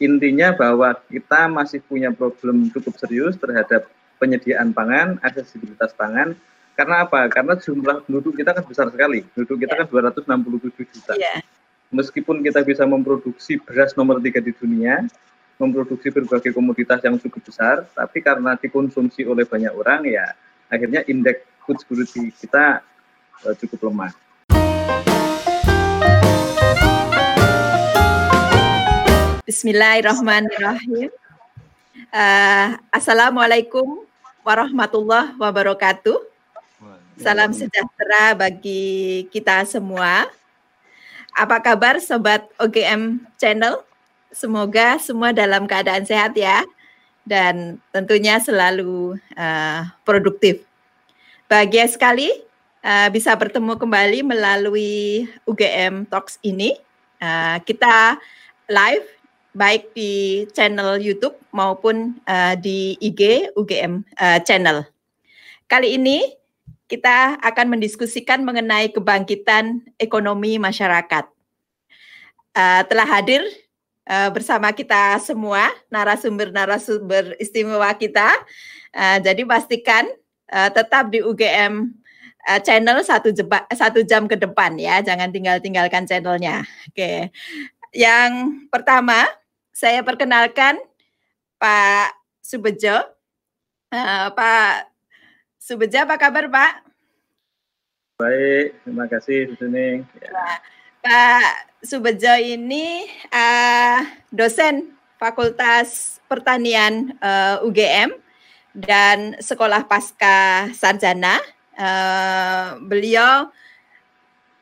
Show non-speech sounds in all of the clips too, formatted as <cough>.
intinya bahwa kita masih punya problem cukup serius terhadap penyediaan pangan, aksesibilitas pangan. Karena apa? Karena jumlah penduduk kita kan besar sekali. Penduduk kita kan 267 juta. Yeah. Meskipun kita bisa memproduksi beras nomor tiga di dunia, memproduksi berbagai komoditas yang cukup besar, tapi karena dikonsumsi oleh banyak orang, ya akhirnya indeks food security kita uh, cukup lemah. Bismillahirrahmanirrahim. Uh, Assalamualaikum warahmatullahi wabarakatuh. Salam sejahtera bagi kita semua. Apa kabar sobat OGM Channel? Semoga semua dalam keadaan sehat ya dan tentunya selalu uh, produktif. Bahagia sekali uh, bisa bertemu kembali melalui UGM Talks ini. Uh, kita live baik di channel YouTube maupun uh, di IG UGM uh, eh, channel. Kali ini kita akan mendiskusikan mengenai kebangkitan ekonomi masyarakat. Uh, telah hadir uh, bersama kita semua narasumber-narasumber istimewa kita. Uh, jadi pastikan uh, tetap di UGM uh, channel satu, jeba, satu jam ke depan ya, jangan tinggal-tinggalkan channelnya. Oke, okay. yang pertama saya perkenalkan Pak Subejo. Uh, Pak Subejo, apa kabar Pak? Baik, terima kasih Suning. Ya. Pak Subejo ini uh, dosen Fakultas Pertanian uh, eh, UGM dan Sekolah Pasca Sarjana. Uh, beliau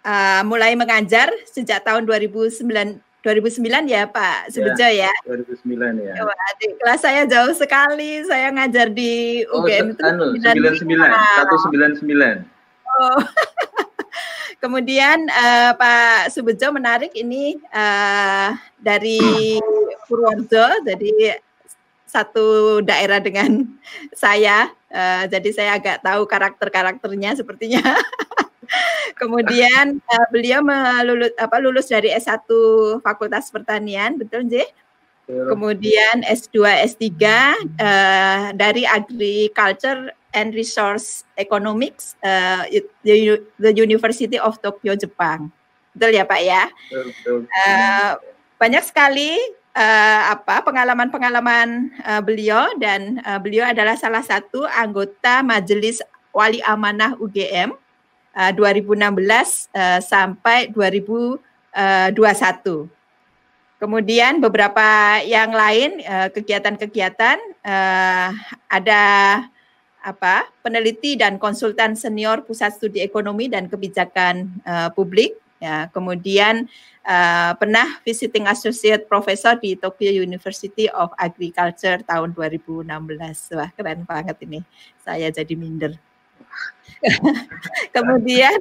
uh, mulai mengajar sejak tahun 2009 2009 ya Pak Subejo ya, ya. 2009 ya. Wah, adik kelas saya jauh sekali. Saya ngajar di UGM oh, itu anu, 99, 199. Oh. <laughs> Kemudian uh, Pak Subejo menarik ini uh, dari Purworejo, jadi satu daerah dengan <laughs> saya. Uh, jadi saya agak tahu karakter-karakternya sepertinya. <laughs> Kemudian uh, beliau melulus apa lulus dari S1 Fakultas Pertanian, betul J? Kemudian S2 S3 uh, dari Agriculture and Resource Economics uh, the University of Tokyo Jepang. Betul ya Pak ya? Uh, banyak sekali uh, apa pengalaman-pengalaman uh, beliau dan uh, beliau adalah salah satu anggota Majelis Wali Amanah UGM 2016 uh, sampai 2021. Kemudian beberapa yang lain kegiatan-kegiatan uh, ada apa peneliti dan konsultan senior pusat studi ekonomi dan kebijakan uh, publik. Ya kemudian uh, pernah visiting associate professor di Tokyo University of Agriculture tahun 2016 wah keren banget ini. Saya jadi minder <laughs> Kemudian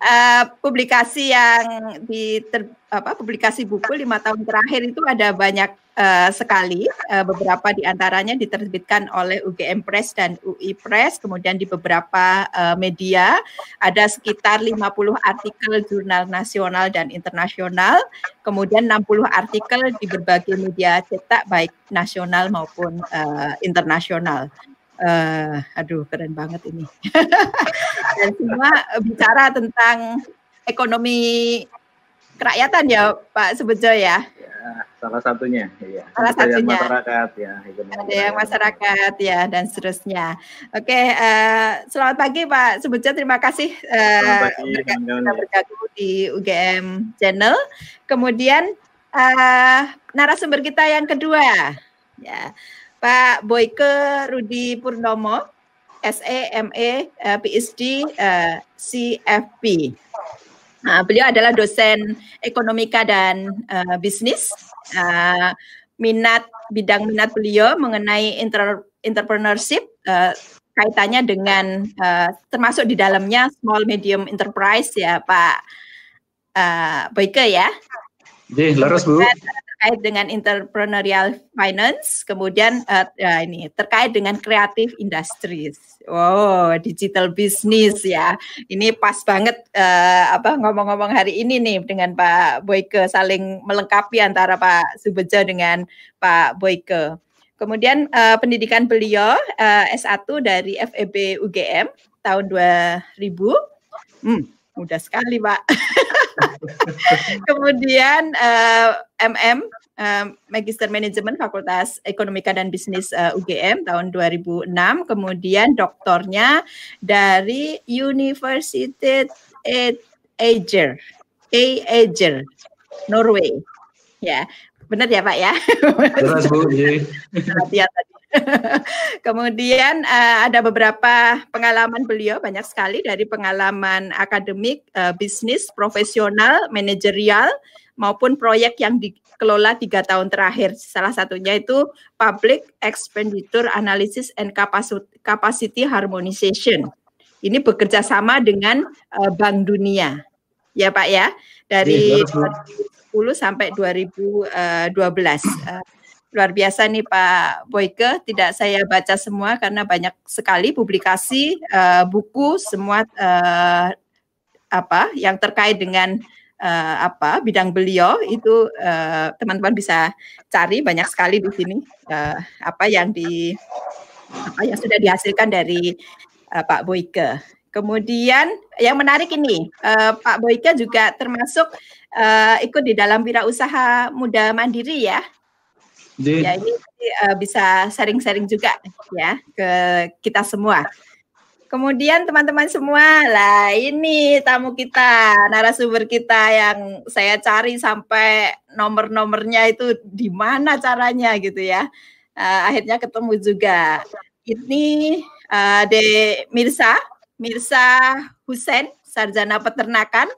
uh, publikasi yang di ter, apa publikasi buku lima tahun terakhir itu ada banyak uh, sekali uh, beberapa di antaranya diterbitkan oleh UGM Press dan UI Press kemudian di beberapa uh, media. Ada sekitar 50 artikel jurnal nasional dan internasional kemudian 60 artikel di berbagai media cetak baik nasional maupun uh, internasional uh, aduh keren banget ini. <laughs> Dan semua bicara tentang ekonomi kerakyatan ya Pak Subejo ya. ya salah satunya ya. Salah Ada satunya. Yang masyarakat ya. Ada yang masyarakat ya dan seterusnya. Oke, uh, selamat pagi Pak Subejo. Terima kasih uh, sudah bergabung di UGM Channel. Kemudian uh, narasumber kita yang kedua ya Pak Boyke Rudi Purnomo, SE, ME, uh, PhD, uh, CFP. Nah, beliau adalah dosen ekonomika dan uh, bisnis. Uh, minat bidang minat beliau mengenai inter, entrepreneurship uh, kaitannya dengan uh, termasuk di dalamnya small medium enterprise ya Pak uh, Boyke ya. Jadi, laras Bu terkait dengan entrepreneurial finance, kemudian uh, ya ini terkait dengan creative industries. Oh, digital business ya. Ini pas banget uh, apa ngomong-ngomong hari ini nih dengan Pak Boyke saling melengkapi antara Pak Subejo dengan Pak Boyke. Kemudian uh, pendidikan beliau uh, S1 dari FEB UGM tahun 2000. Hmm, mudah sekali, Pak. <laughs> Kemudian uh, MM uh, Magister Manajemen Fakultas Ekonomika dan Bisnis uh, UGM tahun 2006. Kemudian doktornya dari University Ager, Ager, Norway. Ya, Benar ya Pak ya? Jelas Bu. Iya. <laughs> Kemudian uh, ada beberapa pengalaman beliau banyak sekali dari pengalaman akademik, uh, bisnis, profesional, manajerial maupun proyek yang dikelola tiga tahun terakhir. Salah satunya itu Public Expenditure Analysis and Capacity Harmonization. Ini bekerja sama dengan uh, Bank Dunia, ya Pak ya, dari ya, 2010 sampai 2012. Uh, luar biasa nih Pak Boyke, tidak saya baca semua karena banyak sekali publikasi uh, buku semua uh, apa yang terkait dengan uh, apa bidang beliau itu teman-teman uh, bisa cari banyak sekali di sini uh, apa yang di apa yang sudah dihasilkan dari uh, Pak Boyke. Kemudian yang menarik ini uh, Pak Boyke juga termasuk uh, ikut di dalam wirausaha muda mandiri ya. Di. Ya ini uh, bisa sharing-sharing juga ya ke kita semua. Kemudian teman-teman semua, lah ini tamu kita, narasumber kita yang saya cari sampai nomor-nomornya itu di mana caranya gitu ya. Uh, akhirnya ketemu juga. Ini uh, De Mirsa, Mirsa Husen, sarjana peternakan,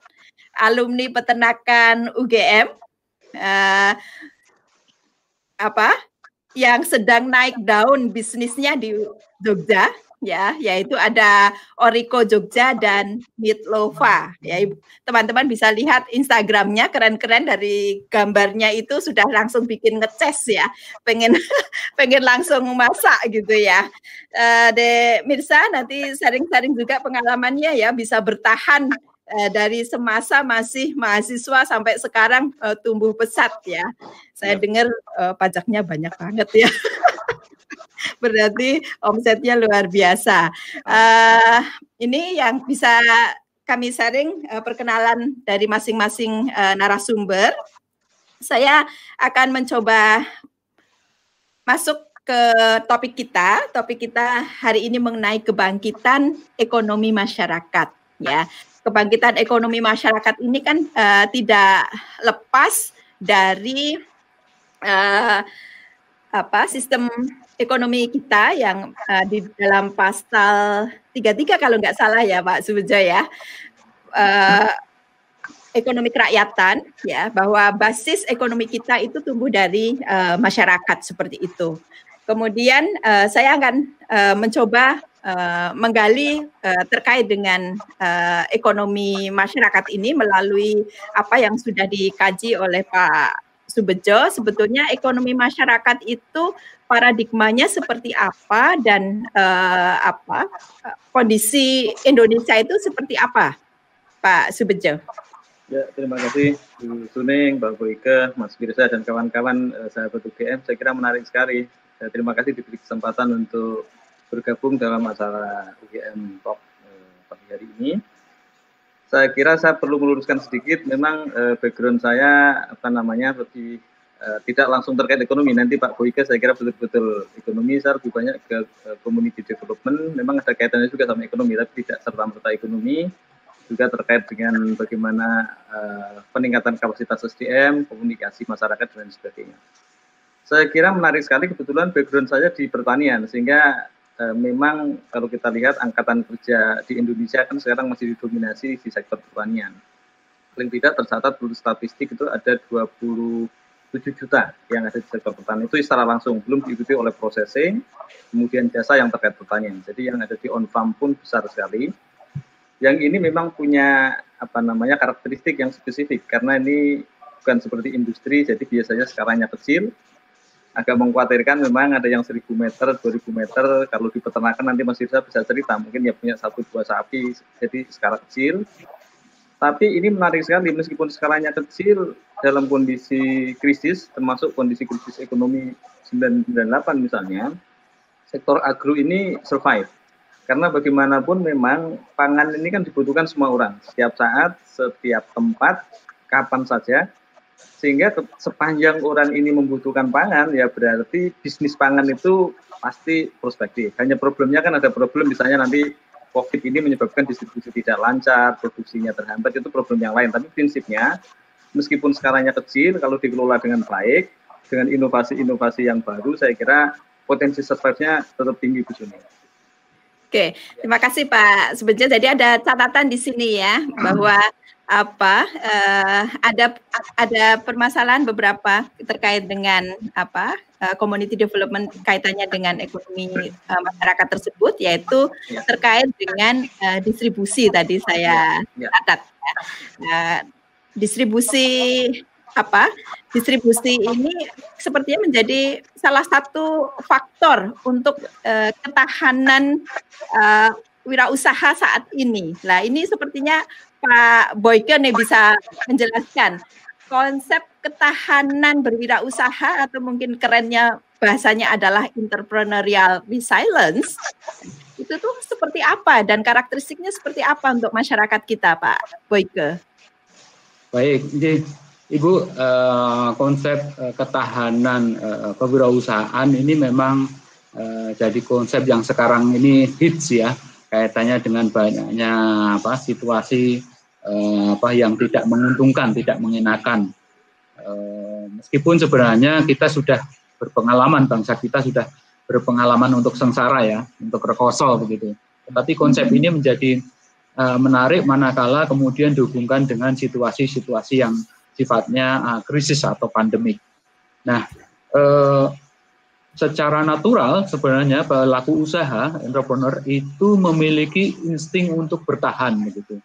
alumni peternakan UGM. Uh, eh, apa? Yang sedang naik daun bisnisnya di Jogja ya, yaitu ada Oriko Jogja dan Mitlova. Ya, teman-teman bisa lihat Instagramnya keren-keren dari gambarnya itu sudah langsung bikin ngeces ya, pengen <laughs> pengen langsung masak gitu ya. Uh, De Mirsa nanti sharing-sharing juga pengalamannya ya bisa bertahan uh, dari semasa masih mahasiswa sampai sekarang uh, tumbuh pesat ya. Saya dengar uh, pajaknya banyak banget ya. <laughs> Berarti omsetnya luar biasa. Uh, ini yang bisa kami sharing uh, perkenalan dari masing-masing uh, narasumber. Saya akan mencoba masuk ke topik kita. Topik kita hari ini mengenai kebangkitan ekonomi masyarakat. Ya, kebangkitan ekonomi masyarakat ini kan uh, tidak lepas dari uh, apa sistem ekonomi kita yang uh, di dalam pasal 33 kalau nggak salah ya Pak Subejo ya. Uh, ekonomi kerakyatan ya bahwa basis ekonomi kita itu tumbuh dari uh, masyarakat seperti itu. Kemudian uh, saya akan uh, mencoba uh, menggali uh, terkait dengan uh, ekonomi masyarakat ini melalui apa yang sudah dikaji oleh Pak Subejo. Sebetulnya ekonomi masyarakat itu paradigmanya seperti apa dan uh, apa kondisi Indonesia itu seperti apa, Pak Subejo? Ya, terima kasih Bu Suning, Mbak Boyke, Mas Birsa dan kawan-kawan uh, sahabat UGM. Saya kira menarik sekali. Uh, terima kasih diberi kesempatan untuk bergabung dalam masalah UGM Talk uh, pagi hari ini. Saya kira saya perlu meluruskan sedikit. Memang uh, background saya apa namanya lebih uh, tidak langsung terkait ekonomi. Nanti Pak Boyke saya kira betul-betul ekonomi, saya lebih banyak ke uh, community development. Memang ada kaitannya juga sama ekonomi, tapi tidak serta-merta ekonomi. Juga terkait dengan bagaimana uh, peningkatan kapasitas SDM, komunikasi masyarakat dan sebagainya. Saya kira menarik sekali kebetulan background saya di pertanian, sehingga uh, memang kalau kita lihat angkatan kerja di Indonesia kan sekarang masih didominasi di sektor pertanian. Paling tidak tercatat menurut statistik itu ada 20 7 juta yang ada di sektor pertanian itu secara langsung belum diikuti oleh processing kemudian jasa yang terkait pertanian jadi yang ada di on farm pun besar sekali yang ini memang punya apa namanya karakteristik yang spesifik karena ini bukan seperti industri, jadi biasanya skalanya kecil. Agak mengkhawatirkan memang ada yang 1000 meter, 2000 meter, kalau di peternakan nanti Mas Irsa bisa cerita, mungkin ya punya satu dua sapi, jadi skala kecil. Tapi ini menarik sekali, meskipun skalanya kecil, dalam kondisi krisis, termasuk kondisi krisis ekonomi 998 misalnya, sektor agro ini survive. Karena bagaimanapun memang pangan ini kan dibutuhkan semua orang, setiap saat, setiap tempat, kapan saja. Sehingga sepanjang orang ini membutuhkan pangan, ya berarti bisnis pangan itu pasti prospektif. Hanya problemnya kan ada problem misalnya nanti COVID ini menyebabkan distribusi tidak lancar, produksinya terhambat, itu problem yang lain. Tapi prinsipnya, meskipun skalanya kecil, kalau dikelola dengan baik, dengan inovasi-inovasi yang baru, saya kira potensi survive-nya tetap tinggi Bu Juni. Oke, terima kasih Pak Sebenarnya Jadi ada catatan di sini ya bahwa apa uh, ada ada permasalahan beberapa terkait dengan apa uh, community development kaitannya dengan ekonomi uh, masyarakat tersebut yaitu ya. terkait dengan uh, distribusi tadi saya ya. ya. catat ya. Uh, distribusi apa distribusi ini sepertinya menjadi salah satu faktor untuk uh, ketahanan uh, wirausaha saat ini. Nah, ini sepertinya Pak Boyke nih bisa menjelaskan konsep ketahanan berwirausaha atau mungkin kerennya bahasanya adalah entrepreneurial resilience itu tuh seperti apa dan karakteristiknya seperti apa untuk masyarakat kita Pak Boyke? Baik, jadi Ibu eh, konsep eh, ketahanan eh, kewirausahaan ini memang jadi konsep yang sekarang ini hits ya kaitannya dengan banyaknya apa situasi apa yang tidak menguntungkan, tidak mengenakan. Meskipun sebenarnya kita sudah berpengalaman, bangsa kita sudah berpengalaman untuk sengsara ya, untuk rekoso begitu. Tetapi konsep ini menjadi menarik manakala kemudian dihubungkan dengan situasi-situasi yang sifatnya uh, krisis atau pandemik. Nah, eh, secara natural sebenarnya pelaku usaha entrepreneur itu memiliki insting untuk bertahan begitu.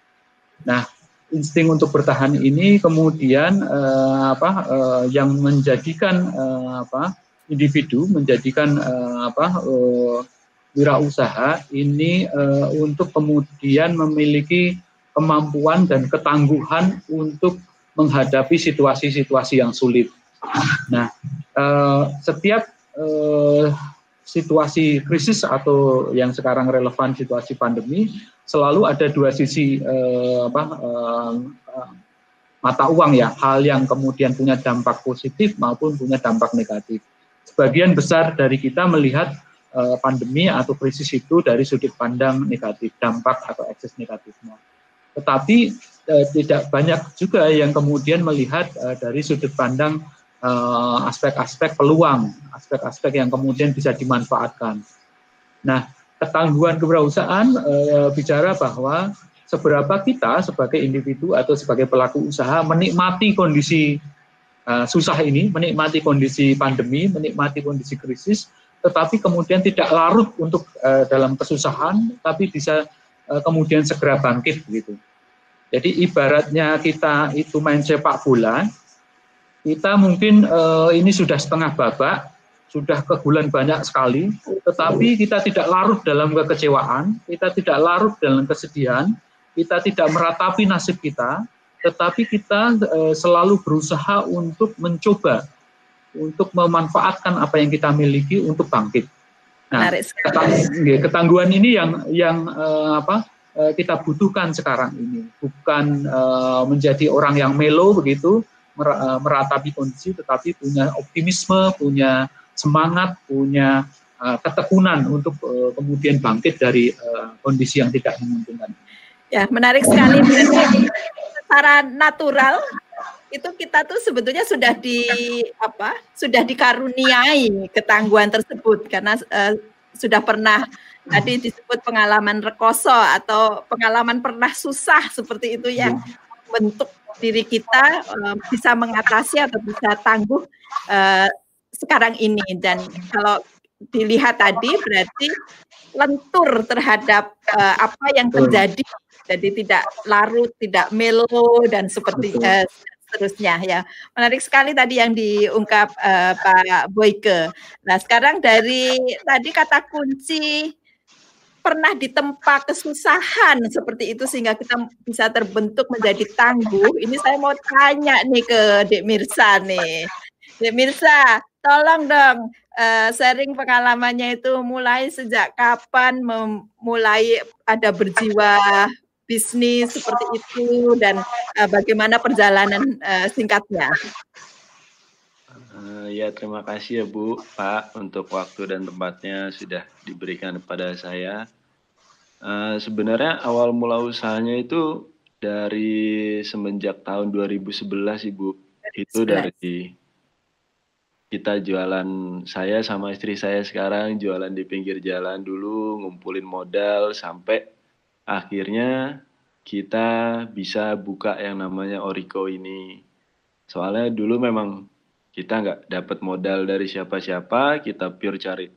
Nah, insting untuk bertahan ini kemudian eh, apa eh, yang menjadikan eh, apa individu menjadikan eh, apa eh, wirausaha ini eh, untuk kemudian memiliki kemampuan dan ketangguhan untuk menghadapi situasi-situasi yang sulit. Nah, eh, setiap eh, situasi krisis atau yang sekarang relevan situasi pandemi selalu ada dua sisi eh, apa, mata uang ya. Hal yang kemudian punya dampak positif maupun punya dampak negatif. Sebagian besar dari kita melihat pandemi atau krisis itu dari sudut pandang negatif dampak atau ekses negatifnya. Tetapi eh, tidak banyak juga yang kemudian melihat eh, dari sudut pandang Eh, aspek-aspek uh, peluang, aspek-aspek yang kemudian bisa dimanfaatkan. Nah, ketangguhan kewirausahaan uh, bicara bahwa seberapa kita sebagai individu atau sebagai pelaku usaha menikmati kondisi uh, susah ini, menikmati kondisi pandemi, menikmati kondisi krisis, tetapi kemudian tidak larut untuk uh, dalam kesusahan, tapi bisa uh, kemudian segera bangkit begitu. Jadi ibaratnya kita itu main sepak bola, kita mungkin uh, ini sudah setengah babak, sudah kegulan banyak sekali, tetapi kita tidak larut dalam kekecewaan, kita tidak larut dalam kesedihan, kita tidak meratapi nasib kita, tetapi kita uh, selalu berusaha untuk mencoba untuk memanfaatkan apa yang kita miliki untuk bangkit. Nah, ketangguhan ini yang yang uh, apa kita butuhkan sekarang ini, bukan uh, menjadi orang yang melo begitu, Eh, meratapi kondisi tetapi punya optimisme, punya semangat, punya ketekunan untuk kemudian bangkit dari kondisi yang tidak menguntungkan. Ya, menarik sekali. Secara natural itu kita tuh sebetulnya sudah di apa? Sudah dikaruniai ketangguhan tersebut karena sudah pernah tadi disebut pengalaman rekoso atau pengalaman pernah susah seperti itu yang bentuk diri kita uh, bisa mengatasi atau bisa tangguh uh, sekarang ini. Dan kalau dilihat tadi berarti lentur terhadap uh, apa yang terjadi. Jadi tidak larut tidak melo dan seperti uh, seterusnya ya. Menarik sekali tadi yang diungkap uh, Pak Boyke. Nah, sekarang dari tadi kata kunci pernah ditempa kesusahan seperti itu sehingga kita bisa terbentuk menjadi tangguh. Ini saya mau tanya nih ke Dek Mirsa nih. Dek Mirsa, tolong dong uh, sharing pengalamannya itu mulai sejak kapan memulai ada berjiwa bisnis seperti itu dan uh, bagaimana perjalanan uh, singkatnya. Uh, ya terima kasih ya Bu Pak untuk waktu dan tempatnya sudah diberikan kepada saya. Uh, sebenarnya awal mula usahanya itu dari semenjak tahun 2011 Ibu. 2011. Itu dari kita jualan saya sama istri saya sekarang jualan di pinggir jalan dulu ngumpulin modal sampai akhirnya kita bisa buka yang namanya Oriko ini. Soalnya dulu memang kita nggak dapat modal dari siapa-siapa kita pure cari.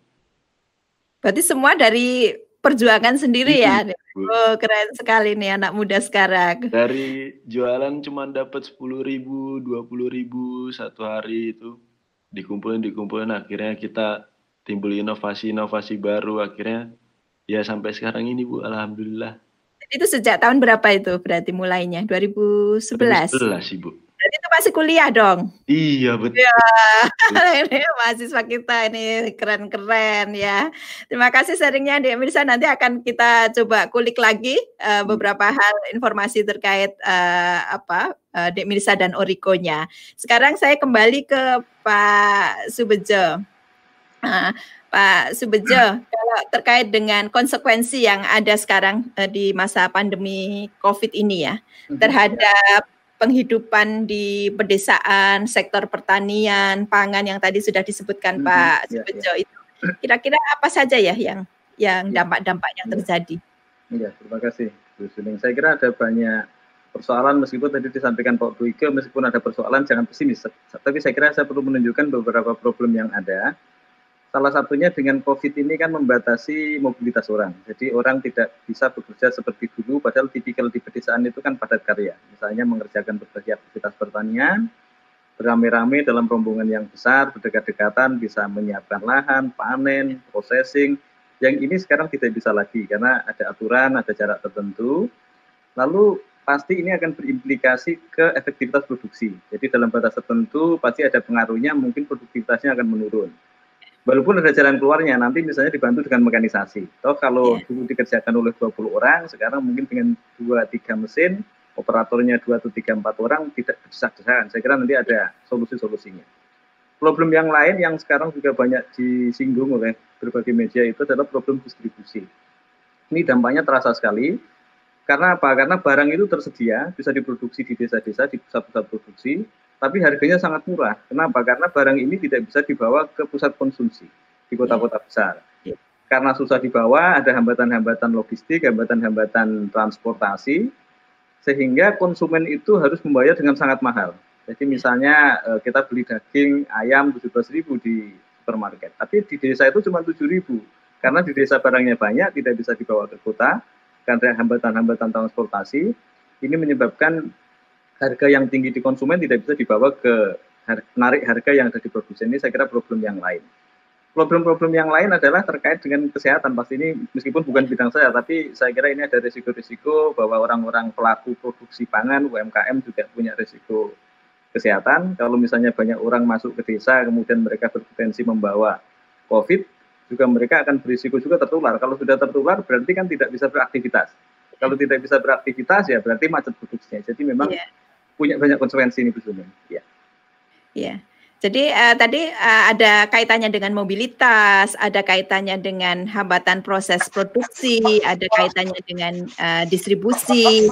Berarti semua dari perjuangan sendiri ya Oh keren sekali nih anak muda sekarang. Dari jualan cuma dapat sepuluh ribu, dua puluh ribu satu hari itu. Dikumpulin dikumpulin akhirnya kita timbul inovasi-inovasi baru. Akhirnya ya sampai sekarang ini Bu alhamdulillah. Itu sejak tahun berapa itu berarti mulainya? 2011. 2011 Ibu. Berarti itu masih kuliah dong? Iya betul. Ya, <laughs> ini mahasiswa kita ini keren-keren ya. Terima kasih sharingnya di Mirsa. Nanti akan kita coba kulik lagi uh, beberapa hal informasi terkait uh, apa uh, Dek Mirsa dan Orikonya. Sekarang saya kembali ke Pak Subejo. Nah, Pak Subejo, kalau terkait dengan konsekuensi yang ada sekarang uh, di masa pandemi COVID ini ya, mhm. terhadap penghidupan di pedesaan, sektor pertanian, pangan yang tadi sudah disebutkan mm-hmm. Pak ya, Subejo ya. itu. Kira-kira apa saja ya yang yang ya. dampak-dampak yang ya. terjadi? Iya, terima kasih Bu Suning. Saya kira ada banyak persoalan meskipun tadi disampaikan Pak Duike meskipun ada persoalan jangan pesimis. Tapi saya kira saya perlu menunjukkan beberapa problem yang ada Salah satunya dengan COVID ini kan membatasi mobilitas orang. Jadi orang tidak bisa bekerja seperti dulu, padahal tipikal di pedesaan itu kan padat karya. Misalnya mengerjakan berbagai aktivitas pertanian, beramai-ramai dalam rombongan yang besar, berdekat-dekatan, bisa menyiapkan lahan, panen, processing. Yang ini sekarang tidak bisa lagi karena ada aturan, ada jarak tertentu. Lalu pasti ini akan berimplikasi ke efektivitas produksi. Jadi dalam batas tertentu pasti ada pengaruhnya, mungkin produktivitasnya akan menurun walaupun ada jalan keluarnya nanti misalnya dibantu dengan mekanisasi. Toh kalau yeah. dulu dikerjakan oleh 20 orang sekarang mungkin dengan dua tiga mesin operatornya dua atau tiga empat orang tidak desak-desakan saya kira nanti ada solusi-solusinya. Problem yang lain yang sekarang juga banyak disinggung oleh berbagai media itu adalah problem distribusi. Ini dampaknya terasa sekali. Karena apa? Karena barang itu tersedia bisa diproduksi di desa-desa di pusat-pusat produksi tapi harganya sangat murah. Kenapa? Karena barang ini tidak bisa dibawa ke pusat konsumsi di kota-kota besar. Iya. Karena susah dibawa, ada hambatan-hambatan logistik, hambatan-hambatan transportasi, sehingga konsumen itu harus membayar dengan sangat mahal. Jadi misalnya eh, kita beli daging ayam 17.000 di supermarket, tapi di desa itu cuma 7.000 karena di desa barangnya banyak, tidak bisa dibawa ke kota karena hambatan-hambatan transportasi. Ini menyebabkan harga yang tinggi di konsumen tidak bisa dibawa ke menarik harga yang ada di produsen ini saya kira problem yang lain. Problem-problem yang lain adalah terkait dengan kesehatan. Pasti ini meskipun bukan bidang saya, tapi saya kira ini ada risiko-risiko bahwa orang-orang pelaku produksi pangan UMKM juga punya risiko kesehatan. Kalau misalnya banyak orang masuk ke desa, kemudian mereka berpotensi membawa COVID, juga mereka akan berisiko juga tertular. Kalau sudah tertular, berarti kan tidak bisa beraktivitas. Kalau tidak bisa beraktivitas, ya berarti macet produksinya. Jadi memang yeah punya banyak konsekuensi ini Bu Ya. Iya. Jadi uh, tadi uh, ada kaitannya dengan mobilitas, ada kaitannya dengan hambatan proses produksi, ada kaitannya dengan uh, distribusi,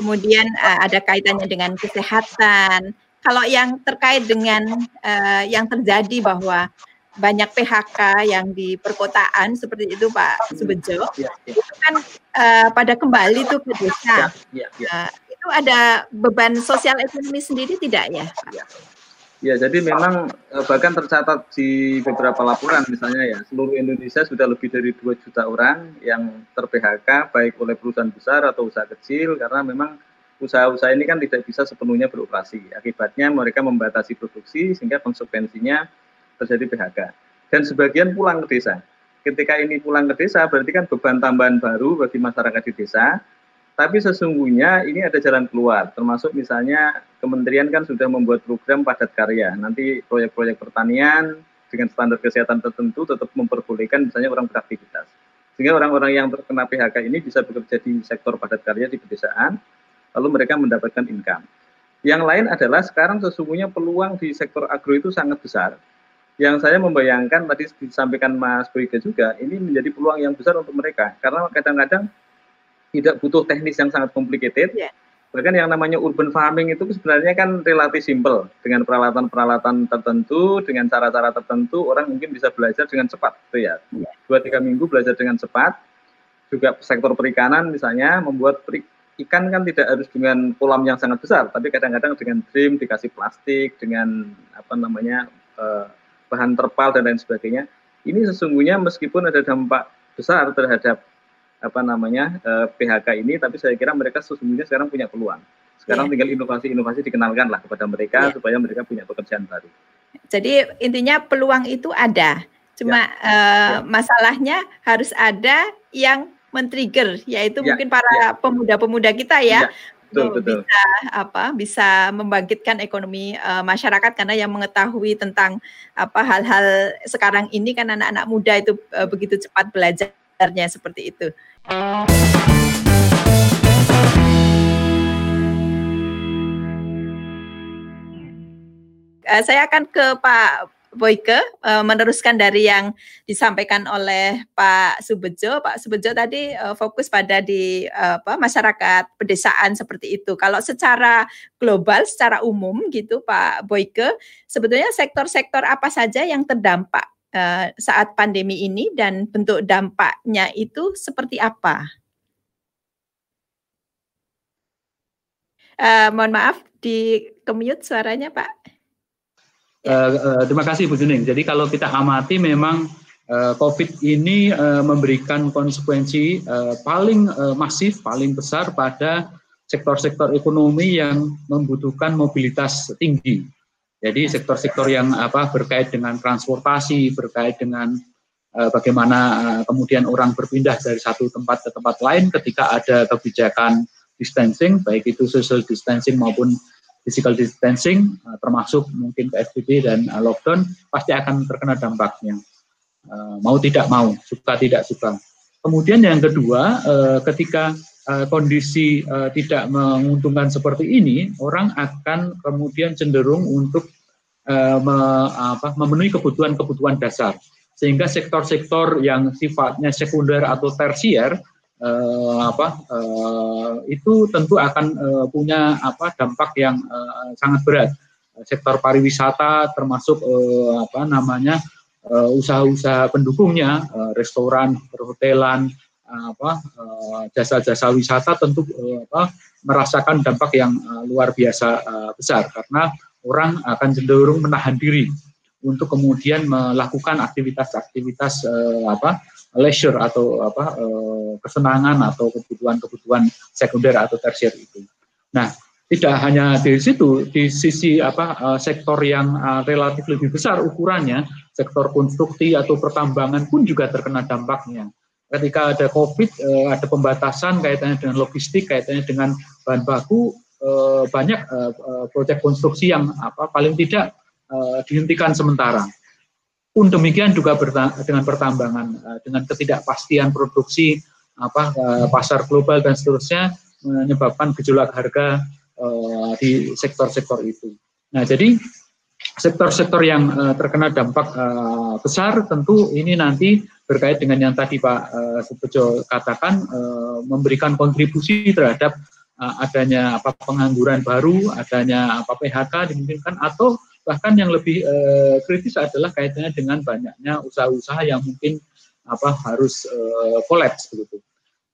kemudian uh, ada kaitannya dengan kesehatan. Kalau yang terkait dengan uh, yang terjadi bahwa banyak PHK yang di perkotaan seperti itu Pak Subejo, ya, ya. itu kan uh, pada kembali tuh ke desa. Ya, ya, ya. Uh, itu ada beban sosial ekonomi sendiri tidak ya? Ya, jadi memang eh, bahkan tercatat di beberapa laporan misalnya ya seluruh Indonesia sudah lebih dari 2 juta orang yang ter PHK baik oleh perusahaan besar atau usaha kecil karena memang usaha-usaha ini kan tidak bisa sepenuhnya beroperasi. Akibatnya mereka membatasi produksi sehingga konsekuensinya terjadi PHK. Dan sebagian pulang ke desa. Ketika ini pulang ke desa berarti kan beban tambahan baru bagi masyarakat di desa. Tapi sesungguhnya ini ada jalan keluar, termasuk misalnya kementerian kan sudah membuat program padat karya. Nanti proyek-proyek pertanian dengan standar kesehatan tertentu tetap memperbolehkan misalnya orang beraktivitas. Sehingga orang-orang yang terkena PHK ini bisa bekerja di sektor padat karya di pedesaan, lalu mereka mendapatkan income. Yang lain adalah sekarang sesungguhnya peluang di sektor agro itu sangat besar. Yang saya membayangkan tadi disampaikan Mas Boyke juga, ini menjadi peluang yang besar untuk mereka. Karena kadang-kadang tidak butuh teknis yang sangat complicated. Yeah. Bahkan yang namanya urban farming itu sebenarnya kan relatif simple dengan peralatan-peralatan tertentu, dengan cara-cara tertentu orang mungkin bisa belajar dengan cepat, gitu ya. Iya. Dua tiga minggu belajar dengan cepat. Juga sektor perikanan misalnya membuat perik, ikan kan tidak harus dengan kolam yang sangat besar, tapi kadang-kadang dengan dream dikasih plastik, dengan apa namanya eh, bahan terpal dan lain sebagainya. Ini sesungguhnya meskipun ada dampak besar terhadap apa namanya uh, eh, PHK ini, tapi saya kira mereka sesungguhnya sekarang punya peluang. Sekarang yeah. tinggal inovasi-inovasi dikenalkan lah kepada mereka yeah. supaya mereka punya pekerjaan baru. Jadi intinya peluang itu ada, cuma yeah. Uh, yeah. masalahnya harus ada yang men-trigger, yaitu yeah. mungkin para ya. pemuda-pemuda yeah. kita ya. Yeah betul, betul. bisa apa bisa membangkitkan ekonomi uh, masyarakat karena yang mengetahui tentang apa hal-hal sekarang ini kan anak-anak muda itu uh, begitu cepat belajar sebenarnya seperti itu. Uh, saya akan ke Pak Boyke uh, meneruskan dari yang disampaikan oleh Pak Subejo. Pak Subejo tadi uh, fokus pada di uh, apa masyarakat pedesaan seperti itu. Kalau secara global, secara umum gitu Pak Boyke, sebetulnya sektor-sektor apa saja yang terdampak uh, saat pandemi ini dan bentuk dampaknya itu seperti apa? Uh, mohon maaf di kemute suaranya Pak. Uh, uh, terima kasih Bu Juning. Jadi kalau kita amati memang uh, COVID ini uh, memberikan konsekuensi uh, paling uh, masif, paling besar pada sektor-sektor ekonomi yang membutuhkan mobilitas tinggi. Jadi sektor-sektor yang apa berkait dengan transportasi, berkait dengan uh, bagaimana uh, kemudian orang berpindah dari satu tempat ke tempat lain ketika ada kebijakan distancing, baik itu social distancing maupun physical distancing, uh, termasuk mungkin PSBB dan uh, lockdown, pasti akan terkena dampaknya. Uh, mau tidak mau, suka tidak suka. Kemudian yang kedua, uh, ketika uh, kondisi uh, tidak menguntungkan seperti ini, orang akan kemudian cenderung untuk apa, memenuhi kebutuhan-kebutuhan dasar. Sehingga sektor-sektor yang sifatnya sekunder atau tersier apa itu tentu akan punya apa dampak yang sangat berat. Sektor pariwisata termasuk apa namanya usaha-usaha pendukungnya, restoran, perhotelan, apa eh, jasa-jasa wisata tentu eh, apa, merasakan dampak yang eh, luar biasa besar karena orang akan cenderung menahan diri untuk kemudian melakukan aktivitas-aktivitas apa leisure atau apa kesenangan atau kebutuhan-kebutuhan sekunder atau tersier itu. Nah, tidak hanya di situ, di sisi apa sektor yang relatif lebih besar ukurannya, sektor konstruksi atau pertambangan pun juga terkena dampaknya ketika ada COVID, eh, ada pembatasan kaitannya dengan logistik, kaitannya dengan bahan baku, eh, banyak eh, proyek konstruksi yang apa paling tidak dihentikan sementara. Pun demikian juga dengan pertambangan, dengan ketidakpastian produksi apa pasar global dan seterusnya menyebabkan gejolak harga di sektor-sektor itu. Nah, jadi sektor-sektor yang terkena dampak besar tentu ini nanti berkait dengan yang tadi Pak uh, katakan uh, memberikan kontribusi terhadap uh, adanya apa pengangguran baru, adanya apa PHK dimungkinkan atau bahkan yang lebih uh, kritis adalah kaitannya dengan banyaknya usaha-usaha yang mungkin apa harus uh, begitu.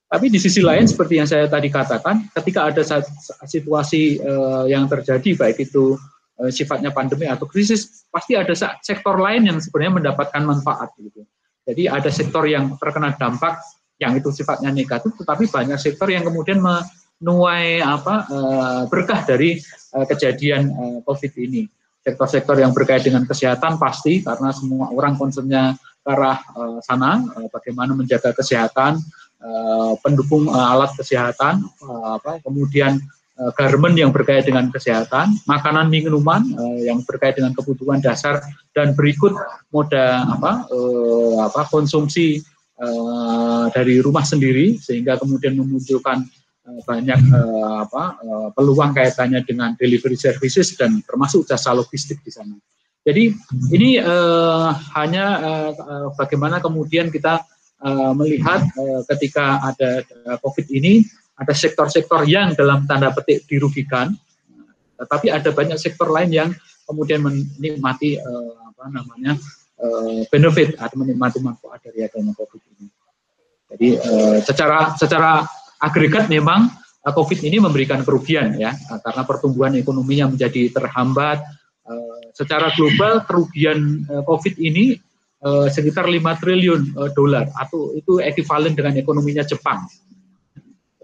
Tapi di sisi lain seperti yang saya tadi katakan, ketika ada situasi uh, yang terjadi baik itu uh, sifatnya pandemi atau krisis, pasti ada sektor lain yang sebenarnya mendapatkan manfaat gitu. Jadi ada sektor yang terkena dampak yang itu sifatnya negatif, tetapi banyak sektor yang kemudian me, nuai apa uh, berkah dari uh, kejadian COVID ini. Sektor-sektor yang berkait dengan kesehatan pasti karena semua orang concernnya ke arah sana, bagaimana menjaga kesehatan, pendukung alat kesehatan, apa, kemudian uh, garment yang berkait dengan kesehatan, makanan minuman uh, yang berkait dengan kebutuhan dasar, dan berikut moda apa, uh, apa konsumsi dari rumah sendiri sehingga kemudian memunculkan Eh, banyak apa peluang kaitannya dengan delivery services dan termasuk jasa logistik di sana. Jadi ini uh, hanya uh, bagaimana kemudian kita uh, melihat uh, ketika ada COVID ini ada sektor-sektor yang dalam tanda petik dirugikan, tetapi ada banyak sektor lain yang kemudian menikmati uh, apa namanya uh, benefit atau menikmati manfaat dari adanya COVID ini. Jadi uh, secara secara agregat memang uh, COVID ini memberikan kerugian ya karena pertumbuhan ekonominya menjadi terhambat. Uh, secara global kerugian COVID ini sekitar 5 triliun dolar atau itu ekivalen dengan ekonominya Jepang.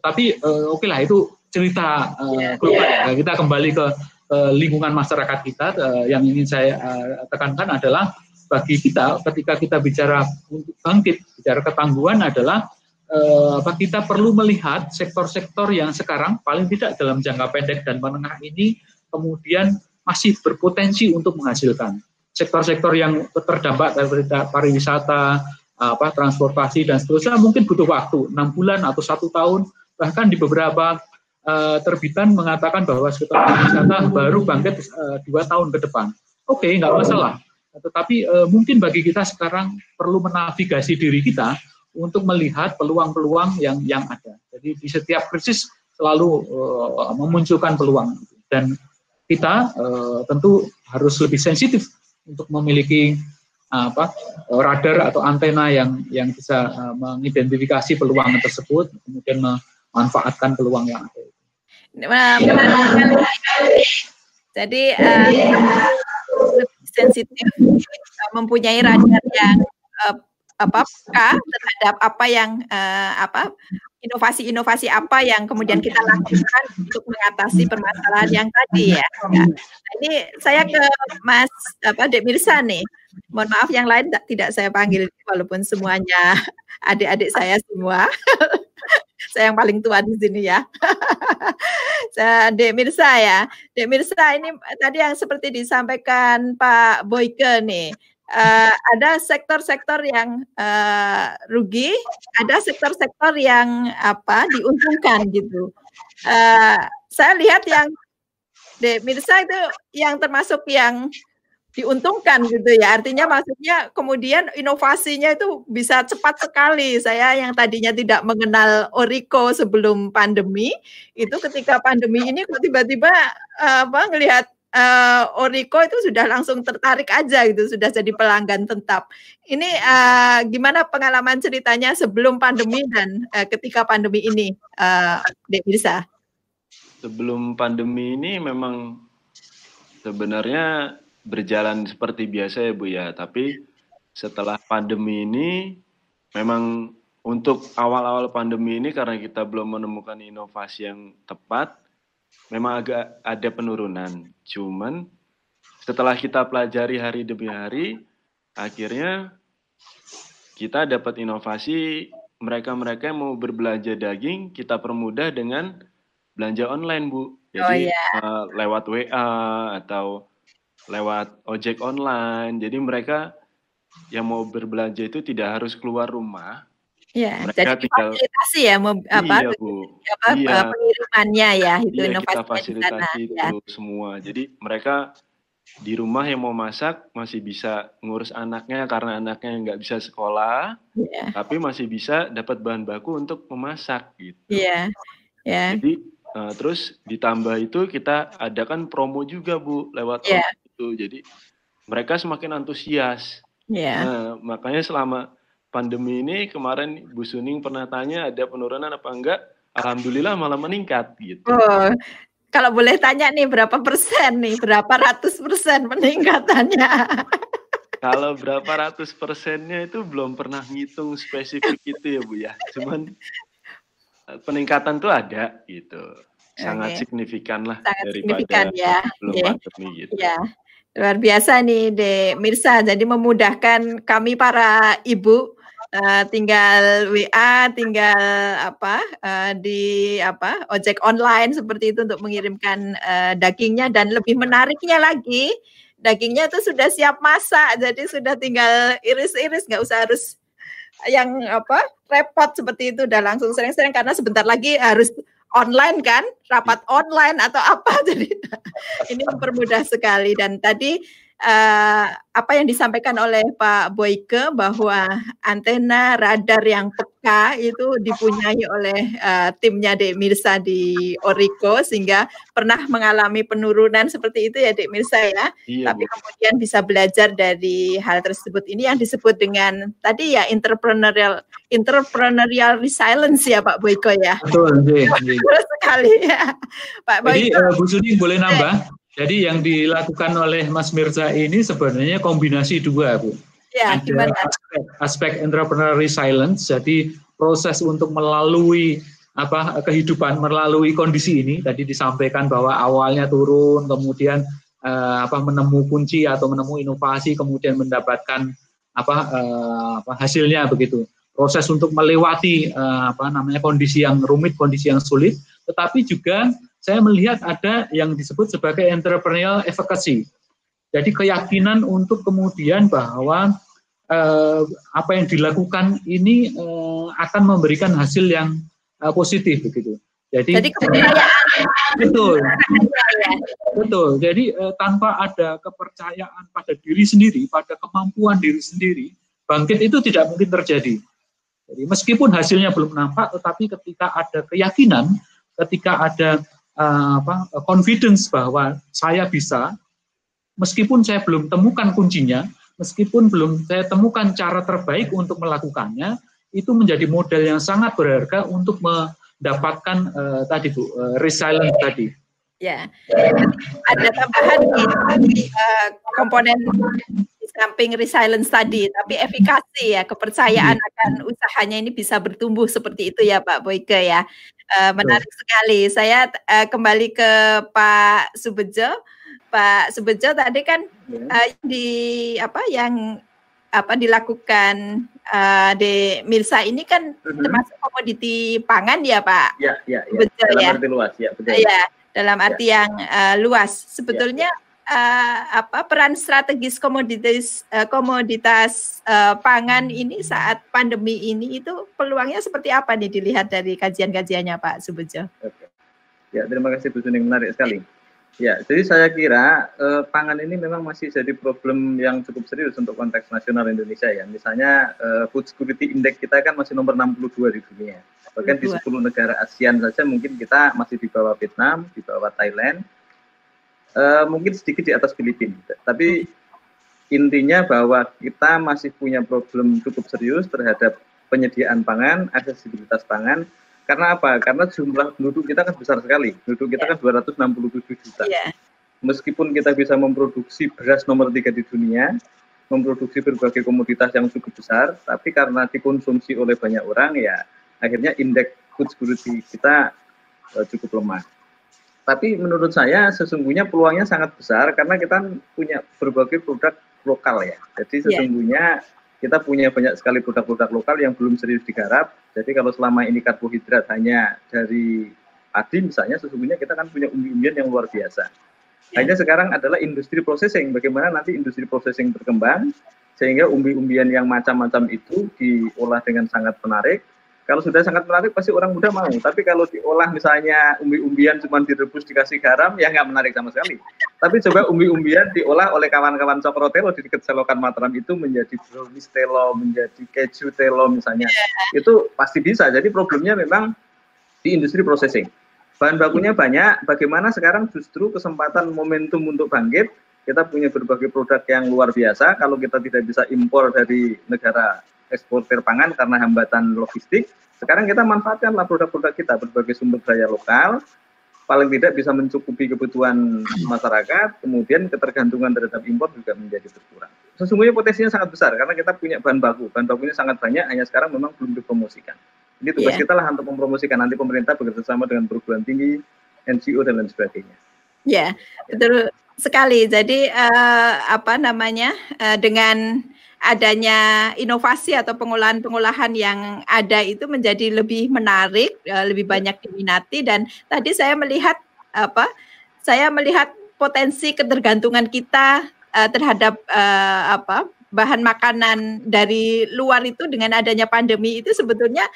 Tapi oke okay lah itu cerita uh, global. Yeah. Kita kembali ke lingkungan masyarakat kita. yang ingin saya tekankan adalah bagi kita ketika kita bicara untuk bangkit, bicara ketangguhan adalah eh, apa kita perlu melihat sektor-sektor yang sekarang paling tidak dalam jangka pendek dan menengah ini kemudian masih berpotensi untuk menghasilkan. Sektor-sektor yang terdampak dari pariwisata, apa transportasi dan seterusnya mungkin butuh waktu enam bulan atau satu tahun bahkan di beberapa uh, terbitan mengatakan bahwa sektor pariwisata baru bangkit uh, dua tahun ke depan. Oke, okay, nggak masalah. Tetapi uh, mungkin bagi kita sekarang perlu menavigasi diri kita untuk melihat peluang-peluang yang yang ada. Jadi di setiap krisis selalu uh, memunculkan peluang dan kita uh, tentu harus lebih sensitif untuk memiliki uh, apa radar atau antena yang yang bisa uh, mengidentifikasi peluang tersebut kemudian memanfaatkan peluang yang ada. Jadi lebih sensitif mempunyai radar yang uh, apa terhadap apa yang uh, apa inovasi-inovasi apa yang kemudian kita lakukan untuk mengatasi permasalahan yang tadi ya. Nah, ini saya ke Mas apa Dek Mirsa nih. Mohon maaf yang lain tidak saya panggil walaupun semuanya <laughs> adik-adik saya semua. <laughs> saya yang paling tua di sini ya. <laughs> Dek Mirsa ya. Dek Mirsa ini tadi yang seperti disampaikan Pak Boyke nih uh, ada sektor-sektor yang uh, rugi, ada sektor-sektor yang apa diuntungkan gitu. Uh, saya lihat yang de Mirsa itu yang termasuk yang diuntungkan gitu ya. Artinya maksudnya kemudian inovasinya itu bisa cepat sekali. Saya yang tadinya tidak mengenal Oriko sebelum pandemi, itu ketika pandemi ini kok tiba-tiba apa ngelihat uh, Oriko itu sudah langsung tertarik aja gitu, sudah jadi pelanggan tetap. Ini uh, gimana pengalaman ceritanya sebelum pandemi dan uh, ketika pandemi ini, uh, Dek bisa? Sebelum pandemi ini memang sebenarnya berjalan seperti biasa ya Bu ya, tapi setelah pandemi ini memang untuk awal-awal pandemi ini karena kita belum menemukan inovasi yang tepat, memang agak ada penurunan. Cuman setelah kita pelajari hari demi hari, akhirnya kita dapat inovasi mereka-mereka yang mau berbelanja daging kita permudah dengan belanja online, Bu. Jadi oh, yeah. uh, lewat WA atau lewat ojek online. Jadi mereka yang mau berbelanja itu tidak harus keluar rumah, Ya, Mereka jadi tinggal, fasilitasi ya, apa, iya, Bu. apa iya. pengirimannya ya, itu iya, kita fasilitasi itu ya. semua. Jadi mereka di rumah yang mau masak masih bisa ngurus anaknya karena anaknya nggak bisa sekolah, yeah. tapi masih bisa dapat bahan baku untuk memasak gitu. Iya, yeah. yeah. Jadi uh, terus ditambah itu kita adakan promo juga bu lewat yeah. Itu, jadi mereka semakin antusias. Yeah. Nah makanya selama pandemi ini kemarin Bu Suning pernah tanya ada penurunan apa enggak? Alhamdulillah malah meningkat gitu. Oh, kalau boleh tanya nih berapa persen nih, berapa ratus persen peningkatannya? <laughs> kalau berapa ratus persennya itu belum pernah ngitung spesifik itu ya Bu ya. Cuman peningkatan tuh ada gitu. Sangat okay. signifikan lah Sangat daripada signifikan, ya. belum yeah. pandemi gitu. Ya. Luar biasa nih De Mirsa. Jadi memudahkan kami para ibu uh, tinggal WA, tinggal apa uh, di apa ojek online seperti itu untuk mengirimkan uh, dagingnya dan lebih menariknya lagi dagingnya itu sudah siap masak jadi sudah tinggal iris-iris nggak usah harus yang apa repot seperti itu udah langsung sering-sering karena sebentar lagi harus online kan? Rapat online atau apa? <laughs> Jadi ini mempermudah sekali. Dan tadi uh, apa yang disampaikan oleh Pak Boyke bahwa antena radar yang peka itu dipunyai oleh uh, timnya Dek Mirsa di Oriko sehingga pernah mengalami penurunan seperti itu ya Dek Mirsa ya. Iya, Tapi Bu. kemudian bisa belajar dari hal tersebut. Ini yang disebut dengan tadi ya entrepreneurial entrepreneurial resilience ya Pak Boyko ya. Betul, Betul sekali ya. Pak Boyko. Jadi uh, Bu Sudi boleh nambah? Jadi yang dilakukan oleh Mas Mirza ini sebenarnya kombinasi dua, Bu. Ya, Ada aspek, aspek entrepreneur resilience, jadi proses untuk melalui apa kehidupan melalui kondisi ini. Tadi disampaikan bahwa awalnya turun kemudian eh, apa menemu kunci atau menemu inovasi kemudian mendapatkan apa, eh, apa hasilnya begitu. Proses untuk melewati eh, apa namanya kondisi yang rumit kondisi yang sulit tetapi juga saya melihat ada yang disebut sebagai entrepreneurial efficacy. Jadi keyakinan untuk kemudian bahwa eh, apa yang dilakukan ini eh, akan memberikan hasil yang eh, positif begitu. Jadi, Jadi kepercayaan. Betul. betul. Jadi eh, tanpa ada kepercayaan pada diri sendiri, pada kemampuan diri sendiri, bangkit itu tidak mungkin terjadi. Jadi meskipun hasilnya belum nampak, tetapi ketika ada keyakinan, ketika ada uh, apa, confidence bahwa saya bisa, meskipun saya belum temukan kuncinya, meskipun belum saya temukan cara terbaik untuk melakukannya, itu menjadi modal yang sangat berharga untuk mendapatkan uh, tadi bu uh, resilience tadi. Ya, ada tambahan di uh, komponen samping resilience tadi, tapi efikasi ya kepercayaan iya. akan usahanya ini bisa bertumbuh seperti itu ya Pak Boyke ya. Uh, menarik sekali. Saya uh, kembali ke Pak Subejo. Pak Subejo tadi kan uh, di apa yang apa dilakukan uh, di Mirsa ini kan uh-huh. termasuk komoditi pangan ya Pak. Ya, ya, ya. Betul dalam ya. arti luas ya, betul. Ya, dalam arti ya. yang uh, luas. Sebetulnya ya, ya uh, apa peran strategis komoditas uh, komoditas uh, pangan ini saat pandemi ini itu peluangnya seperti apa nih dilihat dari kajian-kajiannya Pak Subejo? Ya terima kasih Bu Suning menarik sekali. Ya, jadi saya kira eh, pangan ini memang masih jadi problem yang cukup serius untuk konteks nasional Indonesia ya. Misalnya eh, food security index kita kan masih nomor 62 di dunia. Bahkan di 10 negara ASEAN saja mungkin kita masih di bawah Vietnam, di bawah Thailand, uh, mungkin sedikit di atas Filipina. Tapi intinya bahwa kita masih punya problem cukup serius terhadap penyediaan pangan, aksesibilitas pangan. Karena apa? Karena jumlah penduduk kita kan besar sekali. Penduduk kita kan 267 juta. Yeah. Meskipun kita bisa memproduksi beras nomor tiga di dunia, memproduksi berbagai komoditas yang cukup besar, tapi karena dikonsumsi oleh banyak orang, ya akhirnya indeks food security kita uh, cukup lemah. Tapi menurut saya sesungguhnya peluangnya sangat besar karena kita punya berbagai produk lokal ya. Jadi iya. sesungguhnya yeah. kita punya banyak sekali produk-produk lokal yang belum serius digarap. Jadi kalau selama ini karbohidrat hanya dari padi misalnya, sesungguhnya kita kan punya umbi-umbian yang luar biasa. Yeah. Hanya sekarang adalah industri processing. Bagaimana nanti industri processing berkembang sehingga umbi-umbian yang macam-macam itu diolah dengan sangat menarik kalau sudah sangat menarik pasti orang muda mau. Tapi kalau diolah misalnya umbi-umbian cuma direbus dikasih garam ya nggak menarik sama sekali. Tapi coba umbi-umbian diolah oleh kawan-kawan Cokrotelo di dekat selokan Mataram itu menjadi brownies telo, menjadi keju telo misalnya. Itu pasti bisa. Jadi problemnya memang di industri processing. Bahan bakunya banyak, bagaimana sekarang justru kesempatan momentum untuk bangkit, kita punya berbagai produk yang luar biasa, kalau kita tidak bisa impor dari negara eksportir pangan karena hambatan logistik. Sekarang kita manfaatkanlah produk-produk kita berbagai sumber daya lokal, paling tidak bisa mencukupi kebutuhan masyarakat, kemudian ketergantungan terhadap impor juga menjadi berkurang. Sesungguhnya potensinya sangat besar karena kita punya bahan baku, bahan bakunya sangat banyak, hanya sekarang memang belum dipromosikan. Ini tugas yeah. kita lah untuk mempromosikan nanti pemerintah bekerja sama dengan perguruan tinggi, NGO dan lain sebagainya. Ya, betul sekali. Jadi uh, apa namanya uh, dengan adanya inovasi atau pengolahan-pengolahan yang ada itu menjadi lebih menarik, uh, lebih banyak diminati dan tadi saya melihat apa? Saya melihat potensi ketergantungan kita uh, terhadap uh, apa? bahan makanan dari luar itu dengan adanya pandemi itu sebetulnya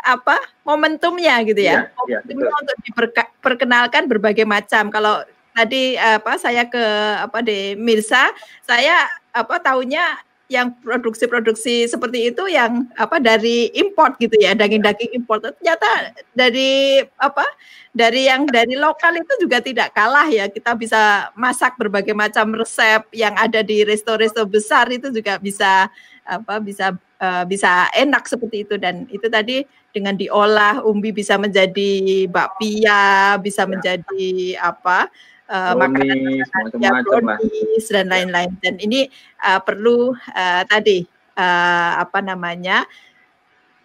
apa momentumnya gitu ya, ya, ya untuk diperkenalkan berbagai macam kalau tadi apa saya ke apa di Mirsa saya apa tahunya yang produksi-produksi seperti itu yang apa dari import gitu ya daging-daging import. Ternyata dari apa dari yang dari lokal itu juga tidak kalah ya. Kita bisa masak berbagai macam resep yang ada di resto-resto besar itu juga bisa apa bisa uh, bisa enak seperti itu. Dan itu tadi dengan diolah umbi bisa menjadi bakpia bisa ya. menjadi apa uh, makanan ya brownies dan lain-lain. Dan ini uh, perlu uh, tadi uh, apa namanya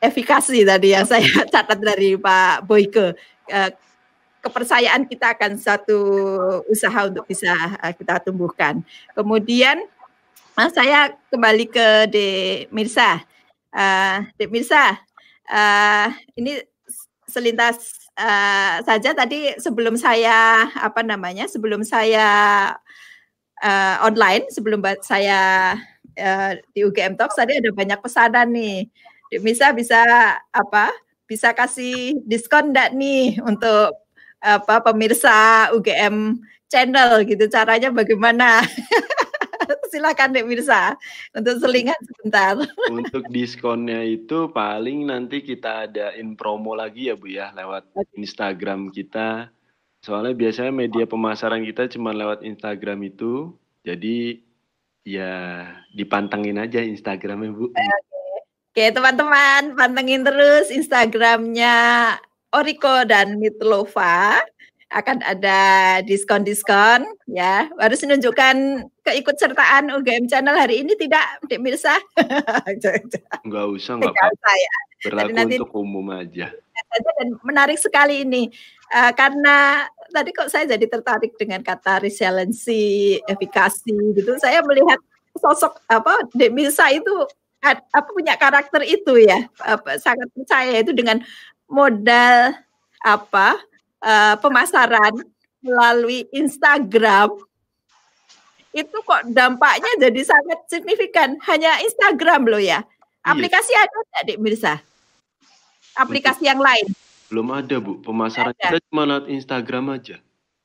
efikasi tadi yang <laughs> saya catat dari Pak Boyke. Uh, kepercayaan kita akan satu usaha untuk bisa uh, kita tumbuhkan. Kemudian uh, saya kembali ke De Mirsa uh, De Mirsa uh, ini selintas uh, saja. Tadi sebelum saya apa namanya sebelum saya uh, online sebelum saya uh, di UGM Talks tadi ada banyak pesanan nih. Bisa bisa apa bisa kasih diskon enggak nih untuk apa pemirsa UGM channel gitu? Caranya bagaimana <laughs> silakan Dek Mirsa untuk selingan sebentar. Untuk diskonnya itu paling nanti kita adain promo lagi ya Bu ya lewat Instagram kita. Soalnya biasanya media pemasaran kita cuma lewat Instagram itu. Jadi ya dipantengin aja Instagramnya Bu. Oke, Oke teman-teman pantengin terus Instagramnya Oriko dan Mitlova akan ada diskon-diskon ya. Harus menunjukkan keikutsertaan UGM Channel hari ini tidak, Dek Mirsa? <laughs> enggak usah, enggak apa-apa. Ya. Berlaku nanti, untuk umum aja. Dan menarik sekali ini uh, karena tadi kok saya jadi tertarik dengan kata resiliency, efikasi gitu. Saya melihat sosok apa Dek Mirsa itu apa punya karakter itu ya, apa, sangat percaya itu dengan modal apa uh, pemasaran melalui Instagram itu kok dampaknya jadi sangat signifikan. Hanya Instagram loh ya. Iya. Aplikasi iya. ada nggak, Dik Mirsa? Aplikasi yang lain? Belum ada, Bu. Pemasaran ada. kita cuma lewat Instagram aja.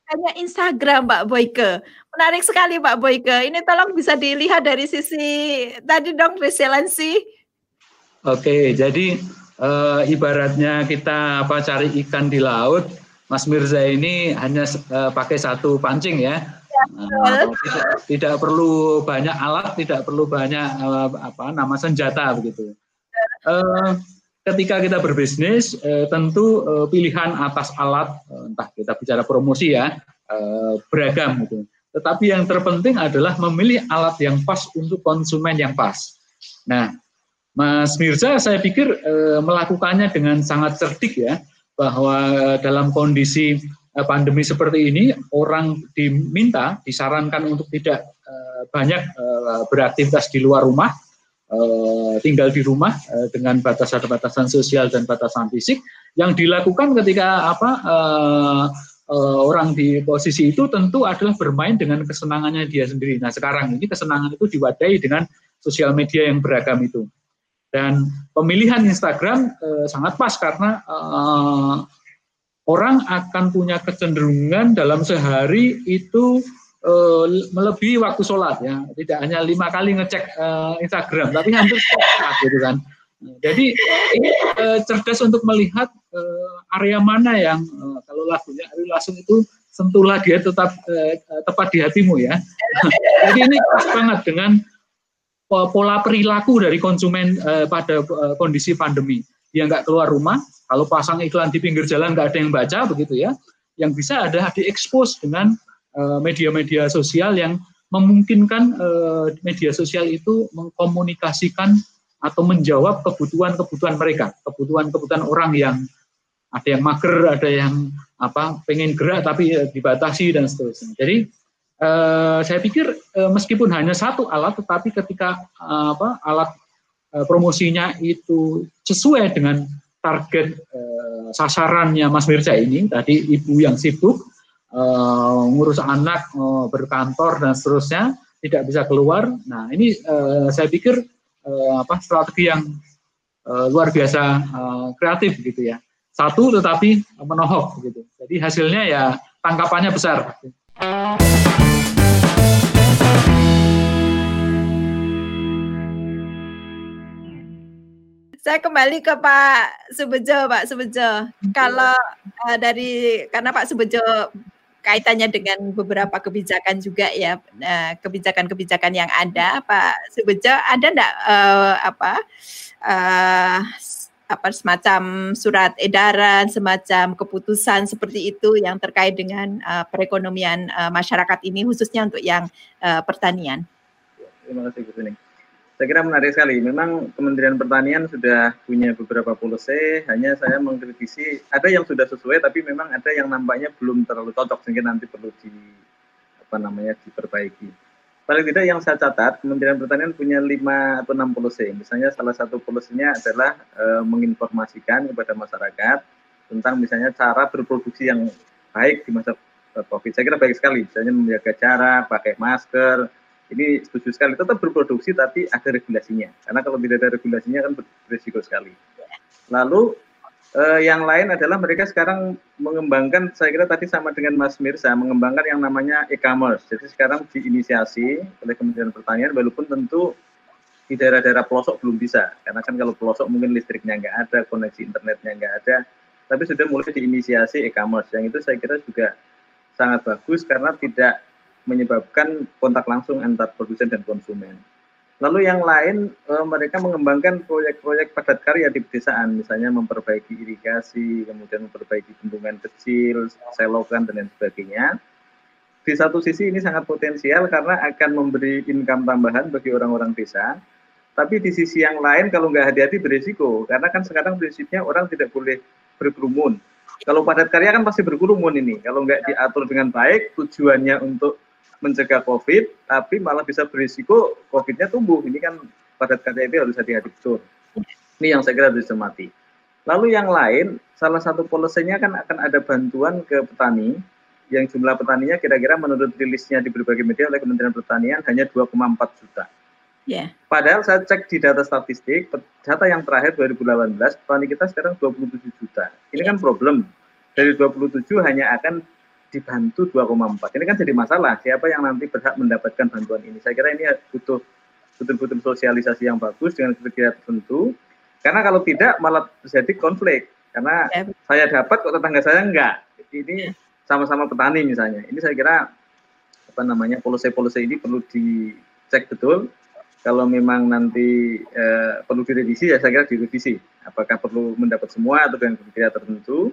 Hanya Instagram, Mbak Boyke. Menarik sekali, Mbak Boyke. Ini tolong bisa dilihat dari sisi tadi dong resiliency. Oke, jadi uh, ibaratnya kita apa cari ikan di laut, Mas Mirza ini hanya uh, pakai satu pancing ya. Ya tidak, tidak perlu banyak alat, tidak perlu banyak uh, apa nama senjata begitu. Uh, ketika kita berbisnis, uh, tentu uh, pilihan atas alat, uh, entah kita bicara promosi ya, uh, beragam gitu. Tetapi yang terpenting adalah memilih alat yang pas untuk konsumen yang pas. Nah, Mas Mirza, saya pikir uh, melakukannya dengan sangat cerdik ya bahwa dalam kondisi pandemi seperti ini orang diminta disarankan untuk tidak eh, banyak beraktivitas di luar rumah tinggal di rumah dengan batasan-batasan sosial dan batasan fisik yang dilakukan ketika apa orang di posisi itu tentu adalah bermain dengan kesenangannya dia sendiri. Nah sekarang ini kesenangan itu diwadahi dengan sosial media yang beragam itu. Dan pemilihan Instagram eh, sangat pas karena eh, orang akan punya kecenderungan dalam sehari itu eh, melebihi waktu sholat ya. Tidak hanya lima kali ngecek eh, Instagram, tapi hampir setiap gitu kan. Jadi ini eh, cerdas untuk melihat area mana yang kalau lagunya Ari langsung itu sentuhlah dia tetap eh, tepat di hatimu ya. <laughs> Jadi ini pas banget dengan pola perilaku dari konsumen uh, pada uh, kondisi pandemi. Dia nggak keluar rumah, kalau pasang iklan di pinggir jalan nggak ada yang baca begitu ya. Yang bisa ada diekspos dengan eh, media-media sosial yang memungkinkan uh, media sosial itu mengkomunikasikan atau menjawab kebutuhan-kebutuhan mereka, kebutuhan-kebutuhan orang yang ada yang mager, ada yang apa pengen gerak tapi dibatasi dan seterusnya. Jadi eh, saya pikir eh, meskipun hanya satu alat, tetapi ketika eh, apa alat eh, promosinya itu sesuai dengan target eh, sasarannya Mas Mirza ini, tadi ibu yang sibuk eh, ngurus anak, eh, berkantor dan seterusnya, tidak bisa keluar. Nah ini eh, saya pikir eh, apa strategi yang eh, luar biasa eh, kreatif gitu ya satu tetapi menohok gitu. Jadi hasilnya ya tangkapannya besar. Saya kembali ke Pak Subejo, Pak Subejo. Kalau uh, dari karena Pak Subejo kaitannya dengan beberapa kebijakan juga ya eh, kebijakan-kebijakan yang ada, Pak Subejo ada enggak uh, apa uh, apa semacam surat edaran, semacam keputusan seperti itu yang terkait dengan uh, perekonomian uh, masyarakat ini khususnya untuk yang uh, pertanian. Terima kasih Bu. Saya kira menarik sekali. Memang Kementerian Pertanian sudah punya beberapa policy, hanya saya mengkritisi ada yang sudah sesuai tapi memang ada yang nampaknya belum terlalu cocok sehingga nanti perlu di apa namanya diperbaiki paling tidak yang saya catat Kementerian Pertanian punya lima atau enam policy. Misalnya salah satu polisinya adalah e, menginformasikan kepada masyarakat tentang misalnya cara berproduksi yang baik di masa COVID. Saya kira baik sekali, misalnya menjaga jarak, pakai masker. Ini setuju sekali. Tetap berproduksi tapi ada regulasinya. Karena kalau tidak ada regulasinya kan berisiko sekali. Lalu Uh, yang lain adalah mereka sekarang mengembangkan, saya kira tadi sama dengan Mas Mirza, mengembangkan yang namanya e-commerce. Jadi sekarang diinisiasi oleh Kementerian Pertanian, walaupun tentu di daerah-daerah pelosok belum bisa, karena kan kalau pelosok mungkin listriknya nggak ada, koneksi internetnya nggak ada, tapi sudah mulai diinisiasi e-commerce. Yang itu saya kira juga sangat bagus karena tidak menyebabkan kontak langsung antar produsen dan konsumen. Lalu yang lain e, mereka mengembangkan proyek-proyek padat karya di pedesaan, misalnya memperbaiki irigasi, kemudian memperbaiki bendungan kecil, selokan dan lain sebagainya. Di satu sisi ini sangat potensial karena akan memberi income tambahan bagi orang-orang desa. Tapi di sisi yang lain kalau nggak hati-hati berisiko, karena kan sekarang prinsipnya orang tidak boleh berkerumun. Kalau padat karya kan pasti berkerumun ini. Kalau nggak diatur dengan baik, tujuannya untuk mencegah COVID, tapi malah bisa berisiko COVID-nya tumbuh. Ini kan padat karya itu harus hati-hati betul. Ini yang saya kira harus dicermati. Lalu yang lain, salah satu polisinya kan akan ada bantuan ke petani, yang jumlah petaninya kira-kira menurut rilisnya di berbagai media oleh Kementerian Pertanian hanya 2,4 juta. Yeah. Padahal saya cek di data statistik, data yang terakhir 2018, petani kita sekarang 27 juta. Ini yeah. kan problem. Dari 27 hanya akan dibantu 2,4. Ini kan jadi masalah. Siapa yang nanti berhak mendapatkan bantuan ini? Saya kira ini butuh betul-betul sosialisasi yang bagus dengan kriteria tertentu. Karena kalau tidak malah terjadi konflik. Karena ya. saya dapat kok tetangga saya enggak. Ini sama-sama petani misalnya. Ini saya kira apa namanya polisi-polisi ini perlu dicek betul. Kalau memang nanti eh, perlu direvisi ya saya kira direvisi. Apakah perlu mendapat semua atau dengan kriteria tertentu?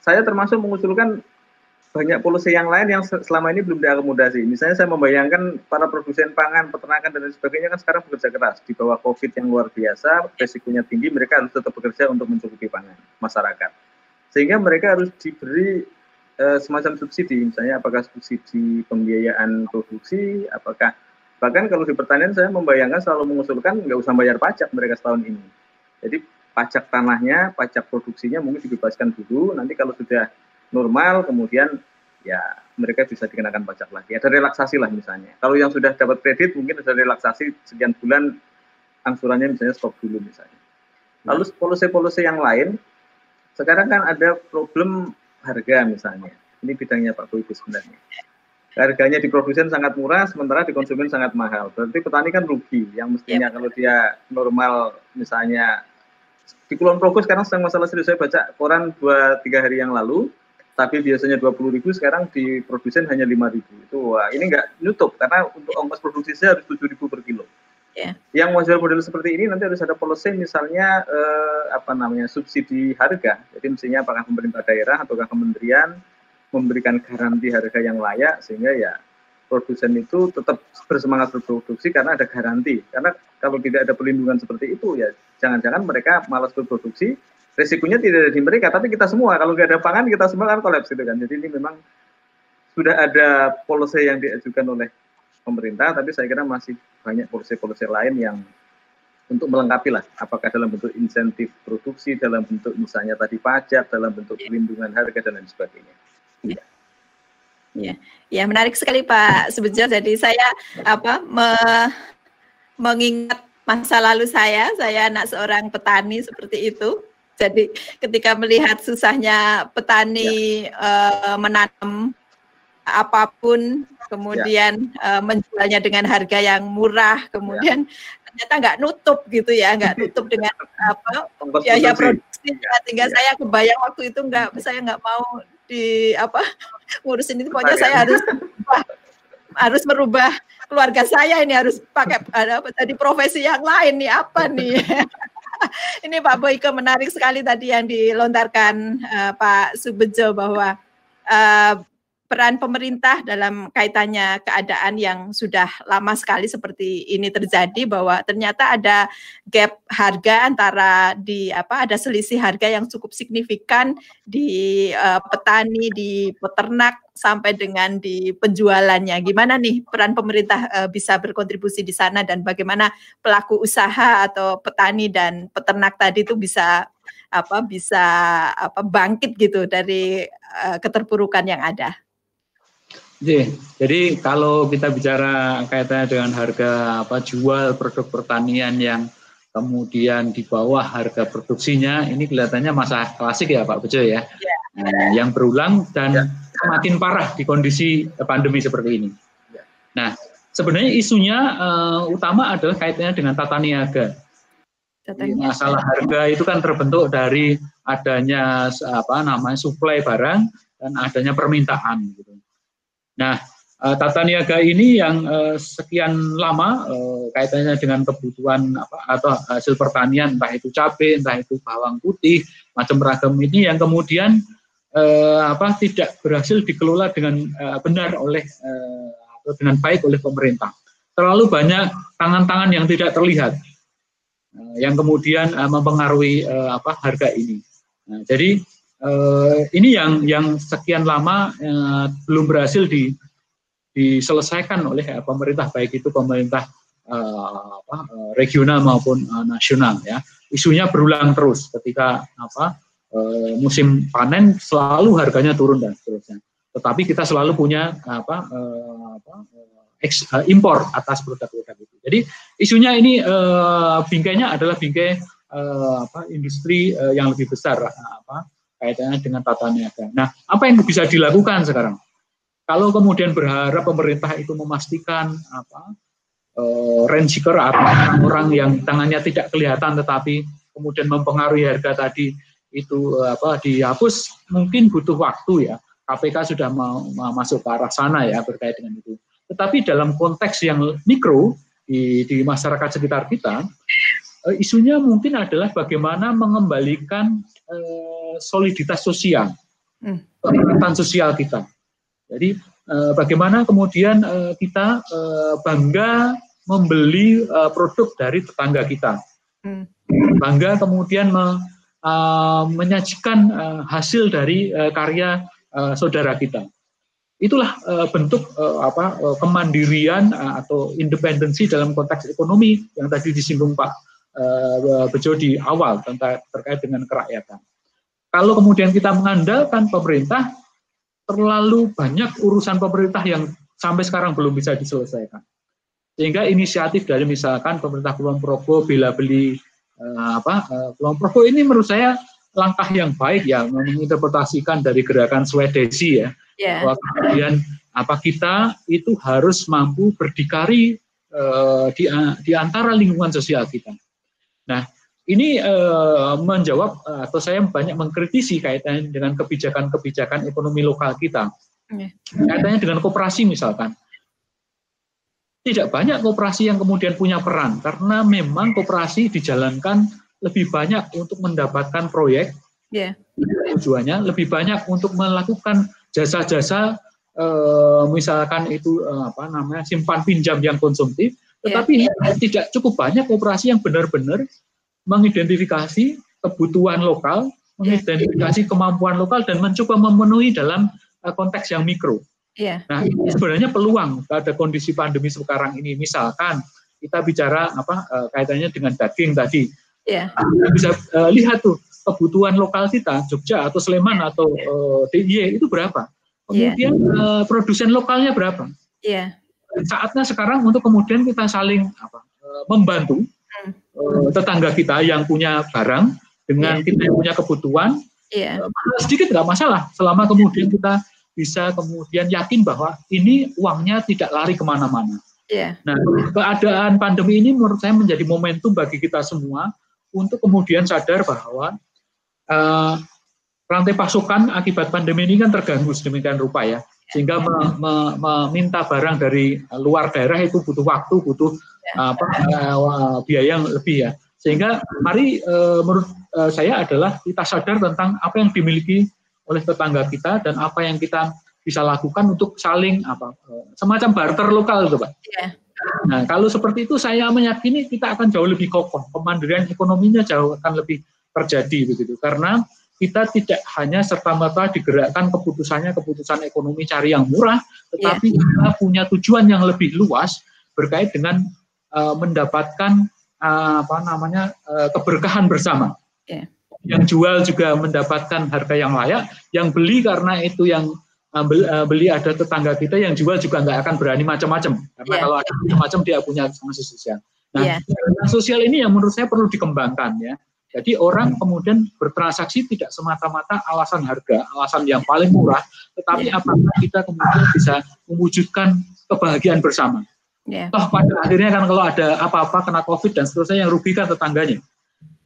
Saya termasuk mengusulkan banyak polusi yang lain yang selama ini belum diakomodasi. Misalnya saya membayangkan para produsen pangan, peternakan dan sebagainya kan sekarang bekerja keras di bawah COVID yang luar biasa, resikonya tinggi, mereka harus tetap bekerja untuk mencukupi pangan masyarakat. Sehingga mereka harus diberi uh, semacam subsidi, misalnya apakah subsidi pembiayaan produksi, apakah bahkan kalau di pertanian saya membayangkan selalu mengusulkan nggak usah bayar pajak mereka setahun ini. Jadi pajak tanahnya, pajak produksinya mungkin dibebaskan dulu, nanti kalau sudah normal kemudian ya mereka bisa dikenakan pajak lagi. Ada relaksasi lah misalnya. Kalau yang sudah dapat kredit mungkin ada relaksasi sekian bulan angsurannya misalnya stop dulu misalnya. Lalu polisi-polisi yang lain, sekarang kan ada problem harga misalnya. Ini bidangnya Pak Boy sebenarnya. Harganya di produsen sangat murah, sementara di konsumen sangat mahal. Berarti petani kan rugi. Yang mestinya yep. kalau dia normal misalnya di Kulon Progo sekarang sedang masalah serius. Saya baca koran dua tiga hari yang lalu, tapi biasanya 20 ribu sekarang di produsen hanya 5 ribu itu wah ini nggak nutup karena untuk ongkos produksi saya harus 7 ribu per kilo yeah. yang model-model seperti ini nanti harus ada policy misalnya eh, apa namanya subsidi harga jadi mestinya apakah pemerintah daerah ataukah kementerian memberikan garansi harga yang layak sehingga ya produsen itu tetap bersemangat berproduksi karena ada garansi. Karena kalau tidak ada perlindungan seperti itu ya jangan-jangan mereka malas berproduksi, resikonya tidak ada di mereka, tapi kita semua. Kalau nggak ada pangan kita semua kan kolaps gitu kan. Jadi ini memang sudah ada policy yang diajukan oleh pemerintah, tapi saya kira masih banyak policy-policy lain yang untuk melengkapi lah, apakah dalam bentuk insentif produksi, dalam bentuk misalnya tadi pajak, dalam bentuk perlindungan harga dan lain sebagainya. Ya. Ya, ya menarik sekali Pak Subejo. Jadi saya apa me, mengingat masa lalu saya, saya anak seorang petani seperti itu. Jadi ketika melihat susahnya petani ya. uh, menanam apa pun, kemudian ya. uh, menjualnya dengan harga yang murah, kemudian ya. ternyata nggak nutup gitu ya, nggak nutup dengan apa biaya produksi. Ya. Sehingga ya. saya kebayang waktu itu nggak, saya nggak mau di apa ngurusin itu pokoknya saya harus harus merubah keluarga saya ini harus pakai ada apa tadi profesi yang lain nih apa nih <laughs> <laughs> ini Pak Boyke menarik sekali tadi yang dilontarkan uh, Pak Subejo bahwa uh, peran pemerintah dalam kaitannya keadaan yang sudah lama sekali seperti ini terjadi bahwa ternyata ada gap harga antara di apa ada selisih harga yang cukup signifikan di uh, petani di peternak sampai dengan di penjualannya. Gimana nih peran pemerintah uh, bisa berkontribusi di sana dan bagaimana pelaku usaha atau petani dan peternak tadi itu bisa apa bisa apa bangkit gitu dari uh, keterpurukan yang ada. Jadi kalau kita bicara kaitannya dengan harga apa jual produk pertanian yang kemudian di bawah harga produksinya, ini kelihatannya masa klasik ya Pak Bejo ya, ya. Nah, yang berulang dan ya. semakin parah di kondisi pandemi seperti ini. Ya. Nah sebenarnya isunya uh, utama adalah kaitannya dengan tata niaga. Masalah harga itu kan terbentuk dari adanya apa namanya suplai barang dan adanya permintaan gitu. Nah, uh, tata niaga ini yang uh, sekian lama uh, kaitannya dengan kebutuhan apa atau hasil pertanian entah itu cabai, entah itu bawang putih, macam ragam ini yang kemudian apa tidak berhasil dikelola dengan benar oleh atau dengan baik oleh pemerintah. Terlalu banyak tangan-tangan yang tidak terlihat yang kemudian uh, mempengaruhi uh, apa harga ini. Nah, jadi uh, ini yang yang sekian lama uh, belum berhasil di, diselesaikan oleh uh, pemerintah baik itu pemerintah uh, apa, uh, regional maupun uh, nasional ya. Isunya berulang terus ketika apa uh, musim panen selalu harganya turun dan seterusnya. Tetapi kita selalu punya apa, uh, apa eks, uh, impor atas produk-produk itu. Jadi isunya ini uh, bingkainya adalah bingkai uh, apa industri uh, yang lebih besar apa kaitannya dengan tata niaga. Nah, apa yang bisa dilakukan sekarang? Kalau kemudian berharap pemerintah itu memastikan apa uh, rent atau orang-orang yang tangannya tidak kelihatan tetapi kemudian mempengaruhi harga tadi itu uh, apa dihapus mungkin butuh waktu ya. KPK sudah mau, mau masuk ke arah sana ya berkait dengan itu. Tetapi dalam konteks yang mikro di, di masyarakat sekitar kita, uh, isunya mungkin adalah bagaimana mengembalikan uh, soliditas sosial, hmm. sosial kita. Jadi uh, bagaimana kemudian uh, kita bangga membeli produk dari tetangga kita, hmm. bangga kemudian me, menyajikan hasil dari karya saudara kita itulah bentuk apa kemandirian atau independensi dalam konteks ekonomi yang tadi disinggung Pak Bejo di awal tentang terkait dengan kerakyatan. Kalau kemudian kita mengandalkan pemerintah, terlalu banyak urusan pemerintah yang sampai sekarang belum bisa diselesaikan. Sehingga inisiatif dari misalkan pemerintah Kulon Progo bila beli uh, apa Kulon Progo ini menurut saya langkah yang baik ya menginterpretasikan dari gerakan Swedesi ya. Yeah. Bahwa kemudian apa kita itu harus mampu berdikari uh, di, di antara lingkungan sosial kita. Nah, ini uh, menjawab uh, atau saya banyak mengkritisi kaitannya dengan kebijakan-kebijakan ekonomi lokal kita. Yeah. Kaitannya dengan koperasi misalkan. Tidak banyak koperasi yang kemudian punya peran karena memang koperasi dijalankan lebih banyak untuk mendapatkan proyek. Yeah. Tujuannya lebih banyak untuk melakukan jasa-jasa uh, misalkan itu apa namanya simpan pinjam yang konsumtif, iya. Tetapi yeah. tidak cukup banyak operasi yang benar-benar mengidentifikasi kebutuhan lokal, iya. mengidentifikasi kemampuan lokal dan mencoba memenuhi dalam uh, konteks yang mikro. Yeah. Nah, sebenarnya peluang pada kondisi pandemi sekarang ini. Misalkan kita bicara apa uh, kaitannya dengan daging tadi. Yeah. Kita bisa uh, lihat tuh kebutuhan lokal kita, Jogja atau Sleman atau uh, DIY itu berapa? Kemudian yeah. uh, produsen lokalnya berapa? Yeah. Saatnya sekarang untuk kemudian kita saling apa, uh, membantu hmm. uh, tetangga kita yang punya barang dengan yeah. kita yang punya kebutuhan. Yeah. Uh, sedikit nggak masalah selama kemudian kita bisa kemudian yakin bahwa ini uangnya tidak lari ke mana-mana. Yeah. Nah, keadaan pandemi ini menurut saya menjadi momentum bagi kita semua untuk kemudian sadar bahwa uh, rantai pasokan akibat pandemi ini kan terganggu sedemikian rupa ya, sehingga me, me, meminta barang dari luar daerah itu butuh waktu, butuh uh, apa, biaya yang lebih ya. Sehingga mari uh, menurut uh, saya adalah kita sadar tentang apa yang dimiliki oleh tetangga kita dan apa yang kita bisa lakukan untuk saling apa semacam barter lokal itu pak. Yeah. Nah kalau seperti itu saya meyakini kita akan jauh lebih kokoh, kemandirian ekonominya jauh akan lebih terjadi begitu karena kita tidak hanya serta merta digerakkan keputusannya keputusan ekonomi cari yang murah, tetapi yeah. kita punya tujuan yang lebih luas berkait dengan uh, mendapatkan uh, apa namanya uh, keberkahan bersama. Yeah. Yang jual juga mendapatkan harga yang layak, yang beli karena itu yang beli ada tetangga kita yang jual juga nggak akan berani macam-macam karena yeah. kalau ada macam-macam dia punya sanksi sosial. Nah, yeah. sosial ini yang menurut saya perlu dikembangkan ya. Jadi orang kemudian bertransaksi tidak semata-mata alasan harga, alasan yang paling murah, tetapi yeah. apakah kita kemudian bisa mewujudkan kebahagiaan bersama. Yeah. Toh pada akhirnya kan kalau ada apa-apa kena COVID dan seterusnya yang rugikan tetangganya.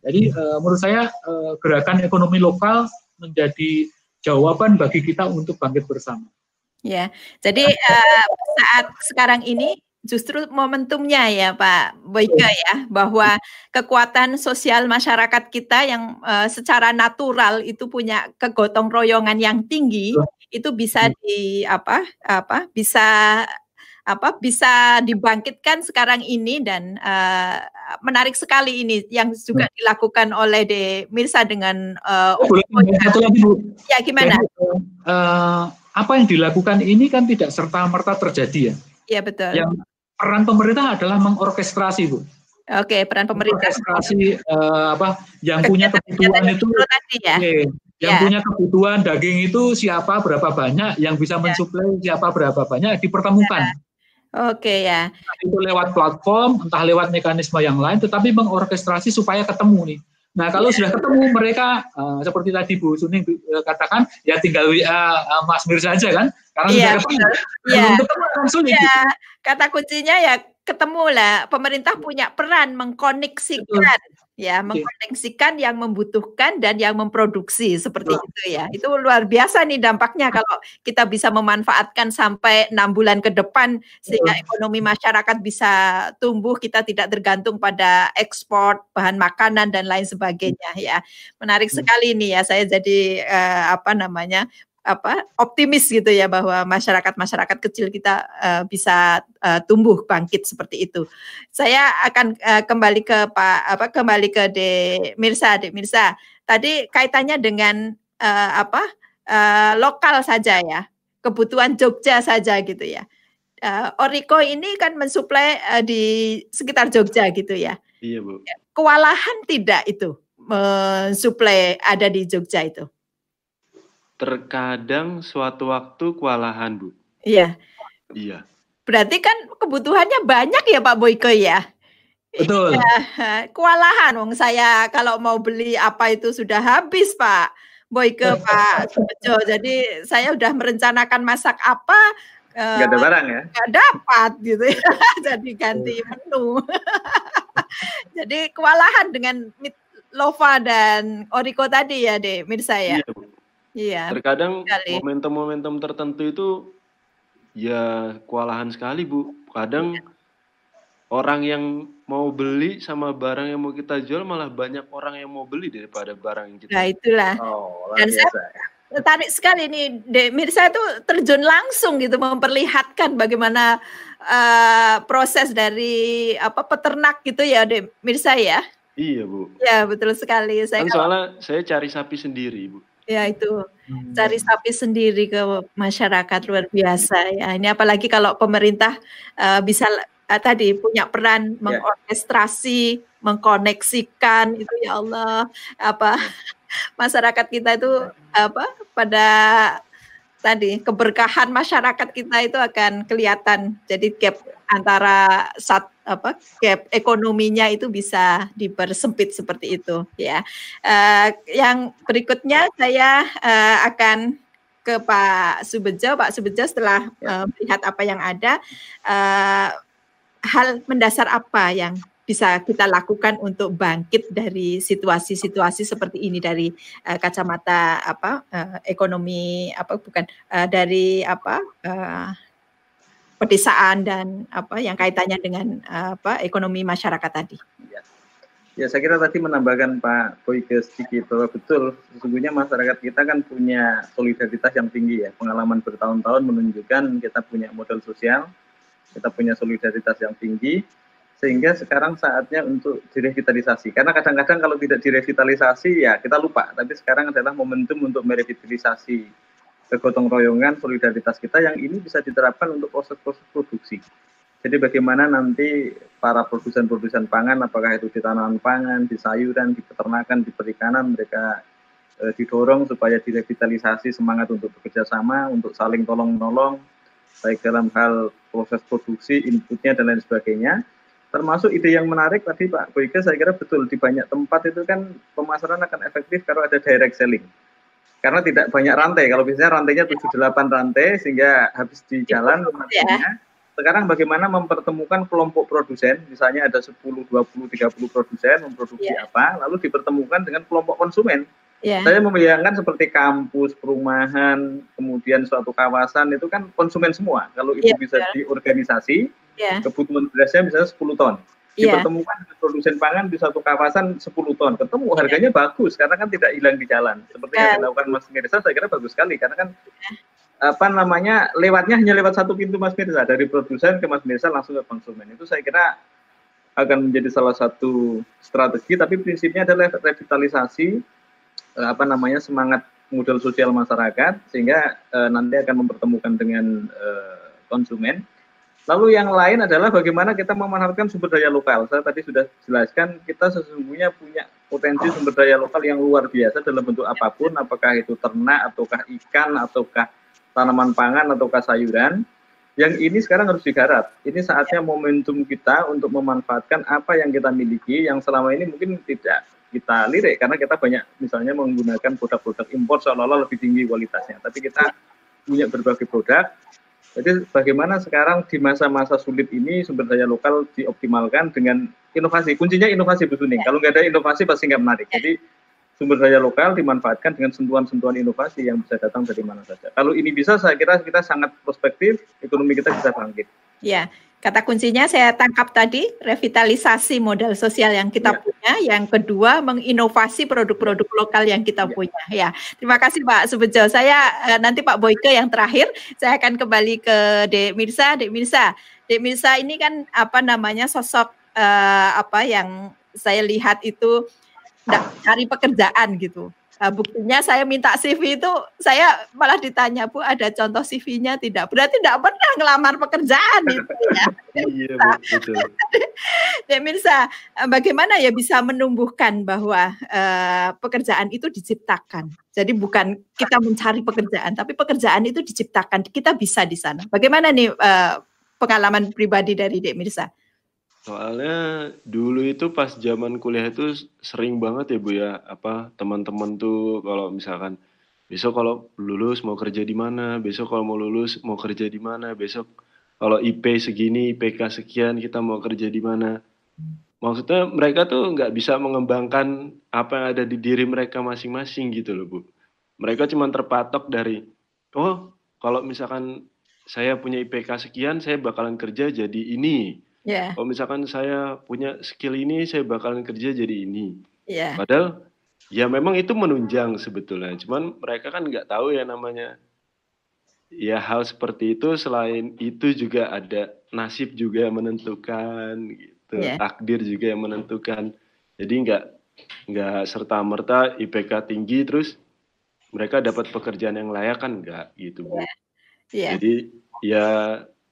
Jadi uh, menurut saya uh, gerakan ekonomi lokal menjadi jawaban bagi kita untuk bangkit bersama. Ya, jadi uh, saat sekarang ini justru momentumnya ya Pak Boyke ya bahwa kekuatan sosial masyarakat kita yang uh, secara natural itu punya kegotong royongan yang tinggi itu bisa di apa apa bisa apa bisa dibangkitkan sekarang ini dan uh, menarik sekali ini yang juga dilakukan oleh De Mirsa dengan uh, oh, satu lagi Bu. Ya gimana? Jadi, uh, apa yang dilakukan ini kan tidak serta merta terjadi ya. Iya betul. Yang peran pemerintah adalah mengorkestrasi bu. Oke, peran pemerintah. Orkestrasi uh, apa yang punya kebutuhan itu, ya. Okay, yang ya. punya kebutuhan daging itu siapa berapa banyak, yang bisa ya. mensuplai siapa berapa banyak dipertemukan. Ya. Oke ya. Entah itu lewat platform, entah lewat mekanisme yang lain, tetapi mengorkestrasi supaya ketemu nih. Nah kalau ya. sudah ketemu mereka uh, seperti tadi Bu Suning uh, katakan ya tinggal WA uh, Mas Mir saja kan karena ya, sudah ketemu. Ya. ketemu kan sulit. Ya. Gitu. Kata kuncinya ya ketemu lah. Pemerintah punya peran mengkoneksikan ya mengkoneksikan yang membutuhkan dan yang memproduksi seperti itu ya. Itu luar biasa nih dampaknya kalau kita bisa memanfaatkan sampai enam bulan ke depan sehingga ekonomi masyarakat bisa tumbuh kita tidak tergantung pada ekspor bahan makanan dan lain sebagainya ya. Menarik sekali nih ya saya jadi uh, apa namanya apa optimis gitu ya bahwa masyarakat masyarakat kecil kita uh, bisa uh, tumbuh bangkit seperti itu. Saya akan uh, kembali ke Pak apa kembali ke De Mirsa, De Mirsa. Tadi kaitannya dengan uh, apa uh, lokal saja ya, kebutuhan Jogja saja gitu ya. Uh, Oriko ini kan mensuplai uh, di sekitar Jogja gitu ya. Iya bu. Kewalahan tidak itu mensuplai ada di Jogja itu? Terkadang suatu waktu kewalahan, Bu. Iya. Iya. Berarti kan kebutuhannya banyak ya Pak Boyke ya? Betul. Ya, kewalahan wong saya kalau mau beli apa itu sudah habis Pak Boyke <laughs> Pak Subejo. Jadi saya udah merencanakan masak apa Gak ada barang ya? Gak dapat gitu ya. <laughs> Jadi ganti menu. <laughs> Jadi kewalahan dengan Lova dan Oriko tadi ya, deh, Mirsa ya. Iya, Iya. Terkadang momentum-momentum tertentu itu ya kewalahan sekali, Bu. Kadang iya. orang yang mau beli sama barang yang mau kita jual malah banyak orang yang mau beli daripada barang yang kita. Nah, itulah. Oh, Dan saya tertarik sekali nih, De Mirsa itu terjun langsung gitu memperlihatkan bagaimana uh, proses dari apa peternak gitu ya, De Mirsa ya. Iya bu. Ya betul sekali. Saya kan soalnya saya cari sapi sendiri bu. Ya itu hmm. cari sapi sendiri ke masyarakat luar biasa ya. Ini apalagi kalau pemerintah uh, bisa uh, tadi punya peran ya. mengorkestrasi, mengkoneksikan itu ya Allah apa <laughs> masyarakat kita itu apa pada tadi keberkahan masyarakat kita itu akan kelihatan. Jadi gap antara sat, apa gap ekonominya itu bisa dipersempit seperti itu ya. Uh, yang berikutnya saya uh, akan ke Pak Subejo. Pak Subejo setelah uh, melihat apa yang ada, uh, hal mendasar apa yang bisa kita lakukan untuk bangkit dari situasi-situasi seperti ini dari uh, kacamata apa uh, ekonomi apa bukan uh, dari apa uh, pedesaan dan apa yang kaitannya dengan uh, apa ekonomi masyarakat tadi. Ya. ya, saya kira tadi menambahkan Pak Boyke sedikit bahwa betul sesungguhnya masyarakat kita kan punya solidaritas yang tinggi ya. Pengalaman bertahun-tahun menunjukkan kita punya modal sosial, kita punya solidaritas yang tinggi sehingga sekarang saatnya untuk direvitalisasi. Karena kadang-kadang kalau tidak direvitalisasi ya kita lupa, tapi sekarang adalah momentum untuk merevitalisasi kegotong royongan solidaritas kita yang ini bisa diterapkan untuk proses-proses produksi. Jadi bagaimana nanti para produsen-produsen pangan, apakah itu di tanaman pangan, di sayuran, di peternakan, di perikanan, mereka e, didorong supaya direvitalisasi semangat untuk bekerja sama, untuk saling tolong-menolong, baik dalam hal proses produksi, inputnya, dan lain sebagainya termasuk ide yang menarik tadi Pak Boyke saya kira betul di banyak tempat itu kan pemasaran akan efektif kalau ada direct selling karena tidak banyak rantai kalau biasanya rantainya 7 8 rantai sehingga habis di jalan ya. sekarang bagaimana mempertemukan kelompok produsen misalnya ada 10 20 30 produsen memproduksi ya. apa lalu dipertemukan dengan kelompok konsumen Yeah. Saya membayangkan seperti kampus, perumahan, kemudian suatu kawasan itu kan konsumen semua. Kalau itu yeah, bisa diorganisasi, yeah. kebutuhan berasnya misalnya 10 ton. Yeah. Dipertemukan dengan produsen pangan di suatu kawasan 10 ton. Ketemu iya. harganya yeah. bagus karena kan tidak hilang di jalan. Seperti yeah. yang dilakukan Mas Mirza saya kira bagus sekali karena kan yeah. apa namanya lewatnya hanya lewat satu pintu Mas Mirza dari produsen ke Mas Mirza langsung ke konsumen. Itu saya kira akan menjadi salah satu strategi tapi prinsipnya adalah revitalisasi uh, apa namanya semangat modal sosial masyarakat sehingga uh, nanti akan mempertemukan dengan uh, konsumen. Lalu yang lain adalah bagaimana kita memanfaatkan sumber daya lokal. Saya tadi sudah jelaskan kita sesungguhnya punya potensi sumber daya lokal yang luar biasa dalam bentuk apa pun, apakah itu ternak ataukah ikan ataukah tanaman pangan ataukah sayuran. Yang ini sekarang harus digarap. Ini saatnya momentum kita untuk memanfaatkan apa yang kita miliki yang selama ini mungkin tidak kita lirik karena kita banyak misalnya menggunakan produk-produk impor seolah-olah lebih tinggi kualitasnya. Tapi kita punya berbagai produk. Jadi bagaimana sekarang di masa-masa sulit ini sumber daya lokal dioptimalkan dengan inovasi. Kuncinya inovasi Bu Suning. Kalau nggak ada inovasi pasti nggak menarik. Jadi sumber daya lokal dimanfaatkan dengan sentuhan-sentuhan inovasi yang bisa datang dari mana saja. Kalau ini bisa, saya kira kita sangat prospektif, ekonomi kita bisa bangkit. Ya, Kata kuncinya saya tangkap tadi revitalisasi modal sosial yang kita ya. punya, yang kedua menginovasi produk-produk lokal yang kita ya. punya. Ya, terima kasih Pak Subejo. Saya eh, nanti Pak Boyke yang terakhir, saya akan kembali ke Dek Mirsa. Dek Mirsa, Dek Mirsa ini kan apa namanya sosok uh, apa yang saya lihat itu cari pekerjaan gitu Nah, buktinya saya minta CV itu saya malah ditanya Bu ada contoh CV-nya tidak? Berarti tidak pernah ngelamar pekerjaan itu ya. <laughs> Iya betul. <laughs> ya Mirsa, bagaimana ya bisa menumbuhkan bahwa uh, pekerjaan itu diciptakan. Jadi bukan kita mencari pekerjaan, tapi pekerjaan itu diciptakan. Kita bisa di sana. Bagaimana nih uh, pengalaman pribadi dari Dek Mirsa? Soalnya dulu itu pas zaman kuliah itu sering banget ya Bu ya, apa teman-teman tuh kalau misalkan besok kalau lulus mau kerja di mana, besok kalau mau lulus mau kerja di mana, besok kalau IP segini, IPK sekian kita mau kerja di mana. Maksudnya mereka tuh nggak bisa mengembangkan apa yang ada di diri mereka masing-masing gitu loh Bu. Mereka cuma terpatok dari, oh kalau misalkan saya punya IPK sekian, saya bakalan kerja jadi ini Yeah. Kalau misalkan saya punya skill ini, saya bakalan kerja jadi ini. Yeah. Padahal ya memang itu menunjang sebetulnya cuman mereka kan nggak tahu ya namanya ya hal seperti itu selain itu juga ada nasib juga yang menentukan gitu yeah. takdir juga yang menentukan jadi nggak nggak serta merta IPK tinggi terus mereka dapat pekerjaan yang layak kan nggak gitu bu yeah. Yeah. jadi ya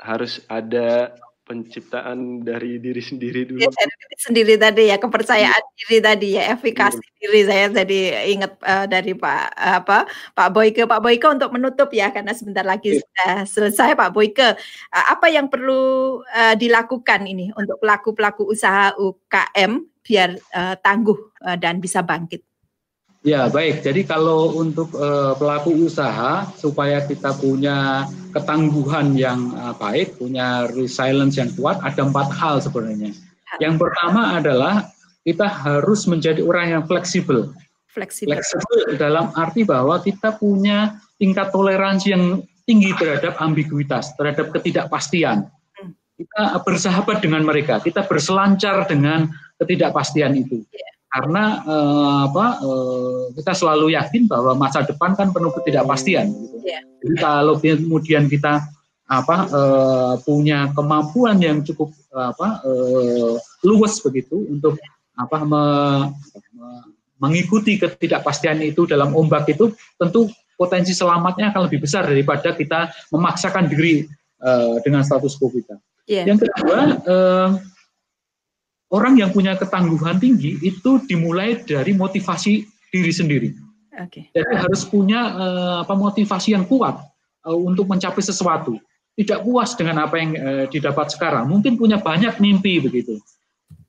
harus ada penciptaan dari diri sendiri dulu. Ya, diri sendiri tadi ya kepercayaan ya. diri tadi ya efikasi ya. diri saya jadi ingat uh, dari Pak apa Pak Boyke Pak Boyke untuk menutup ya karena sebentar lagi ya. sudah selesai Pak Boyke uh, apa yang perlu uh, dilakukan ini untuk pelaku pelaku usaha UKM biar uh, tangguh uh, dan bisa bangkit. Ya baik, jadi kalau untuk uh, pelaku usaha supaya kita punya ketangguhan yang uh, baik, punya resilience yang kuat, ada empat hal sebenarnya. Yang pertama adalah kita harus menjadi orang yang fleksibel. Fleksibel. Fleksibel dalam arti bahwa kita punya tingkat toleransi yang tinggi terhadap ambiguitas, terhadap ketidakpastian. Hmm. Kita bersahabat dengan mereka, kita berselancar dengan ketidakpastian itu. Karena eh, apa eh, kita selalu yakin bahwa masa depan kan penuh ketidakpastian. Gitu. Yeah. Jadi kalau kemudian kita apa eh, punya kemampuan yang cukup apa eh, luas begitu untuk apa me, me, mengikuti ketidakpastian itu dalam ombak itu tentu potensi selamatnya akan lebih besar daripada kita memaksakan diri uh, dengan status quo kita. Yeah. Yang kedua, uh, orang yang punya ketangguhan tinggi itu dimulai dari motivasi diri sendiri. Okay. Jadi harus punya uh, apa motivasi yang kuat uh, untuk mencapai sesuatu. Tidak puas dengan apa yang uh, didapat sekarang, mungkin punya banyak mimpi begitu.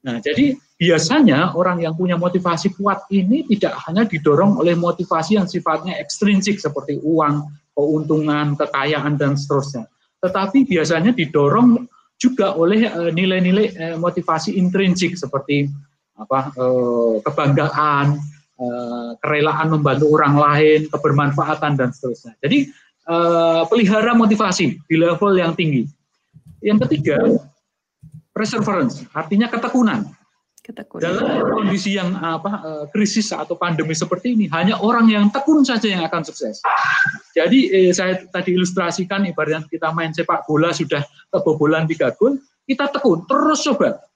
Nah, jadi biasanya orang yang punya motivasi kuat ini tidak hanya didorong oleh motivasi yang sifatnya ekstrinsik seperti uang, keuntungan, kekayaan dan seterusnya. Tetapi biasanya didorong juga oleh eh, nilai-nilai uh, motivasi intrinsik seperti apa uh, kebanggaan, kerelaan membantu orang lain, kebermanfaatan dan seterusnya. Jadi pelihara motivasi di level yang tinggi. Yang ketiga, perseverance, artinya ketekunan. Dalam kondisi yang apa uh, krisis atau pandemi seperti ini, hanya orang yang tekun saja yang akan sukses. Jadi eh, saya tadi ilustrasikan ibaratnya kita main sepak bola sudah kebobolan tiga gol, kita tekun terus coba.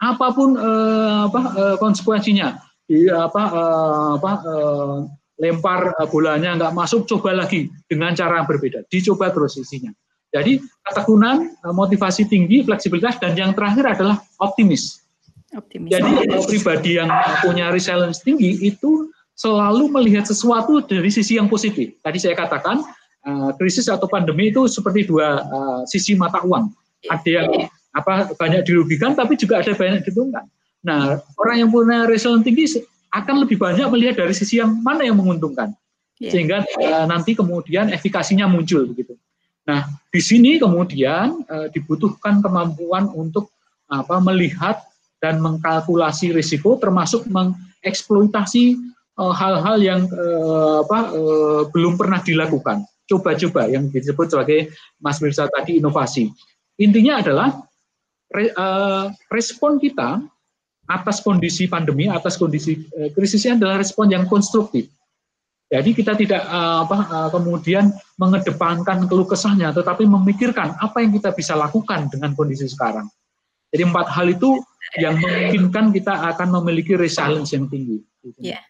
Apa pun eh, apa eh, konsekuensinya, di apa eh, apa eh, lempar bolanya nggak masuk, coba lagi dengan cara yang berbeda, dicoba terus isinya. Jadi ketekunan, motivasi tinggi, fleksibilitas, dan yang terakhir adalah optimis Optimis. Jadi <laughs> pribadi yang punya resilience tinggi itu selalu melihat sesuatu dari sisi yang positif. Tadi saya katakan uh, krisis atau pandemi itu seperti dua uh, sisi mata uang. Ada yang apa banyak dirugikan tapi juga ada banyak diuntungkan. Nah, orang yang punya resilience tinggi akan lebih banyak melihat dari sisi yang mana yang menguntungkan. Yeah. Sehingga uh, nanti kemudian efikasinya muncul begitu. Nah, di sini kemudian uh, dibutuhkan kemampuan untuk apa melihat dan mengkalkulasi risiko termasuk mengeksploitasi eh, hal-hal yang uh, apa, uh, belum pernah dilakukan. Coba-coba yang disebut sebagai Mas Mirza tadi inovasi. Intinya adalah re, respon kita atas kondisi pandemi, atas kondisi krisisnya adalah respon yang konstruktif. Jadi kita tidak apa, kemudian mengedepankan keluh kesahnya, tetapi memikirkan apa yang kita bisa lakukan dengan kondisi sekarang. Jadi empat hal itu yang memungkinkan kita akan memiliki resilience yang tinggi. Ya.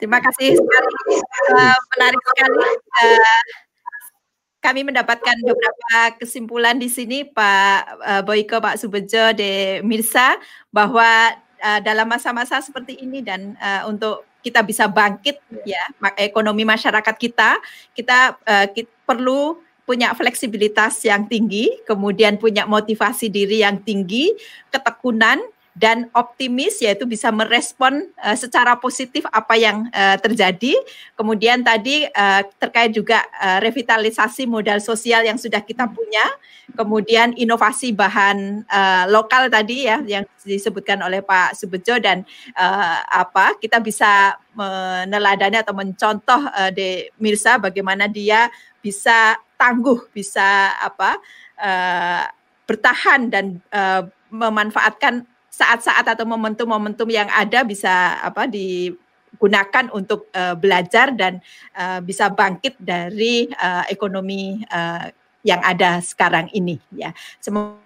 Terima kasih sekali, uh, menarik sekali. Uh, kami mendapatkan beberapa kesimpulan di sini, Pak uh, Boyko, Pak Subejo, De Mirsa, bahwa uh, dalam masa-masa seperti ini dan uh, untuk kita bisa bangkit ya ekonomi masyarakat kita, kita, uh, kita perlu punya fleksibilitas yang tinggi, kemudian punya motivasi diri yang tinggi, ketekunan dan optimis yaitu bisa merespon uh, secara positif apa yang uh, terjadi. Kemudian tadi uh, terkait juga uh, revitalisasi modal sosial yang sudah kita punya, kemudian inovasi bahan uh, lokal tadi ya yang disebutkan oleh Pak Subejo dan uh, apa kita bisa meneladani atau mencontoh uh, de Mirsa bagaimana dia bisa tangguh, bisa apa uh, bertahan dan uh, memanfaatkan saat-saat atau momentum-momentum yang ada bisa apa di gunakan untuk uh, belajar dan uh, bisa bangkit dari uh, ekonomi uh, yang ada sekarang ini ya. Semoga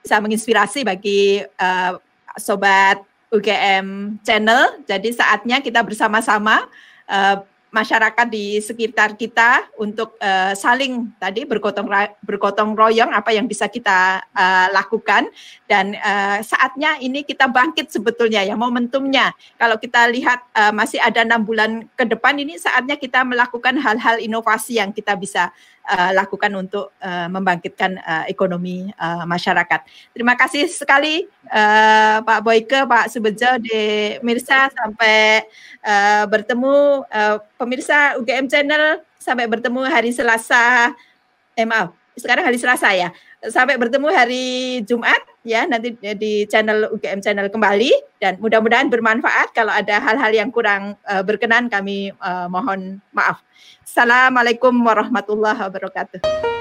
bisa menginspirasi bagi uh, sobat UGM Channel. Jadi saatnya kita bersama-sama uh, masyarakat di sekitar kita untuk uh, saling tadi bergotong bergotong royong apa yang bisa kita uh, lakukan. Dan uh, saatnya ini kita bangkit sebetulnya ya momentumnya. Kalau kita lihat uh, masih ada enam bulan ke depan ini saatnya kita melakukan hal-hal inovasi yang kita bisa uh, lakukan untuk uh, membangkitkan uh, ekonomi uh, masyarakat. Terima kasih sekali uh, Pak Boyke, Pak Subejo, di Mirsa sampai uh, bertemu uh, pemirsa UGM Channel sampai bertemu hari Selasa. Eh maaf, sekarang hari Selasa ya. Sampai bertemu hari Jumat ya nanti di channel UGM channel kembali dan mudah-mudahan bermanfaat. Kalau ada hal-hal yang kurang uh, berkenan kami uh, mohon maaf. Assalamualaikum warahmatullahi wabarakatuh.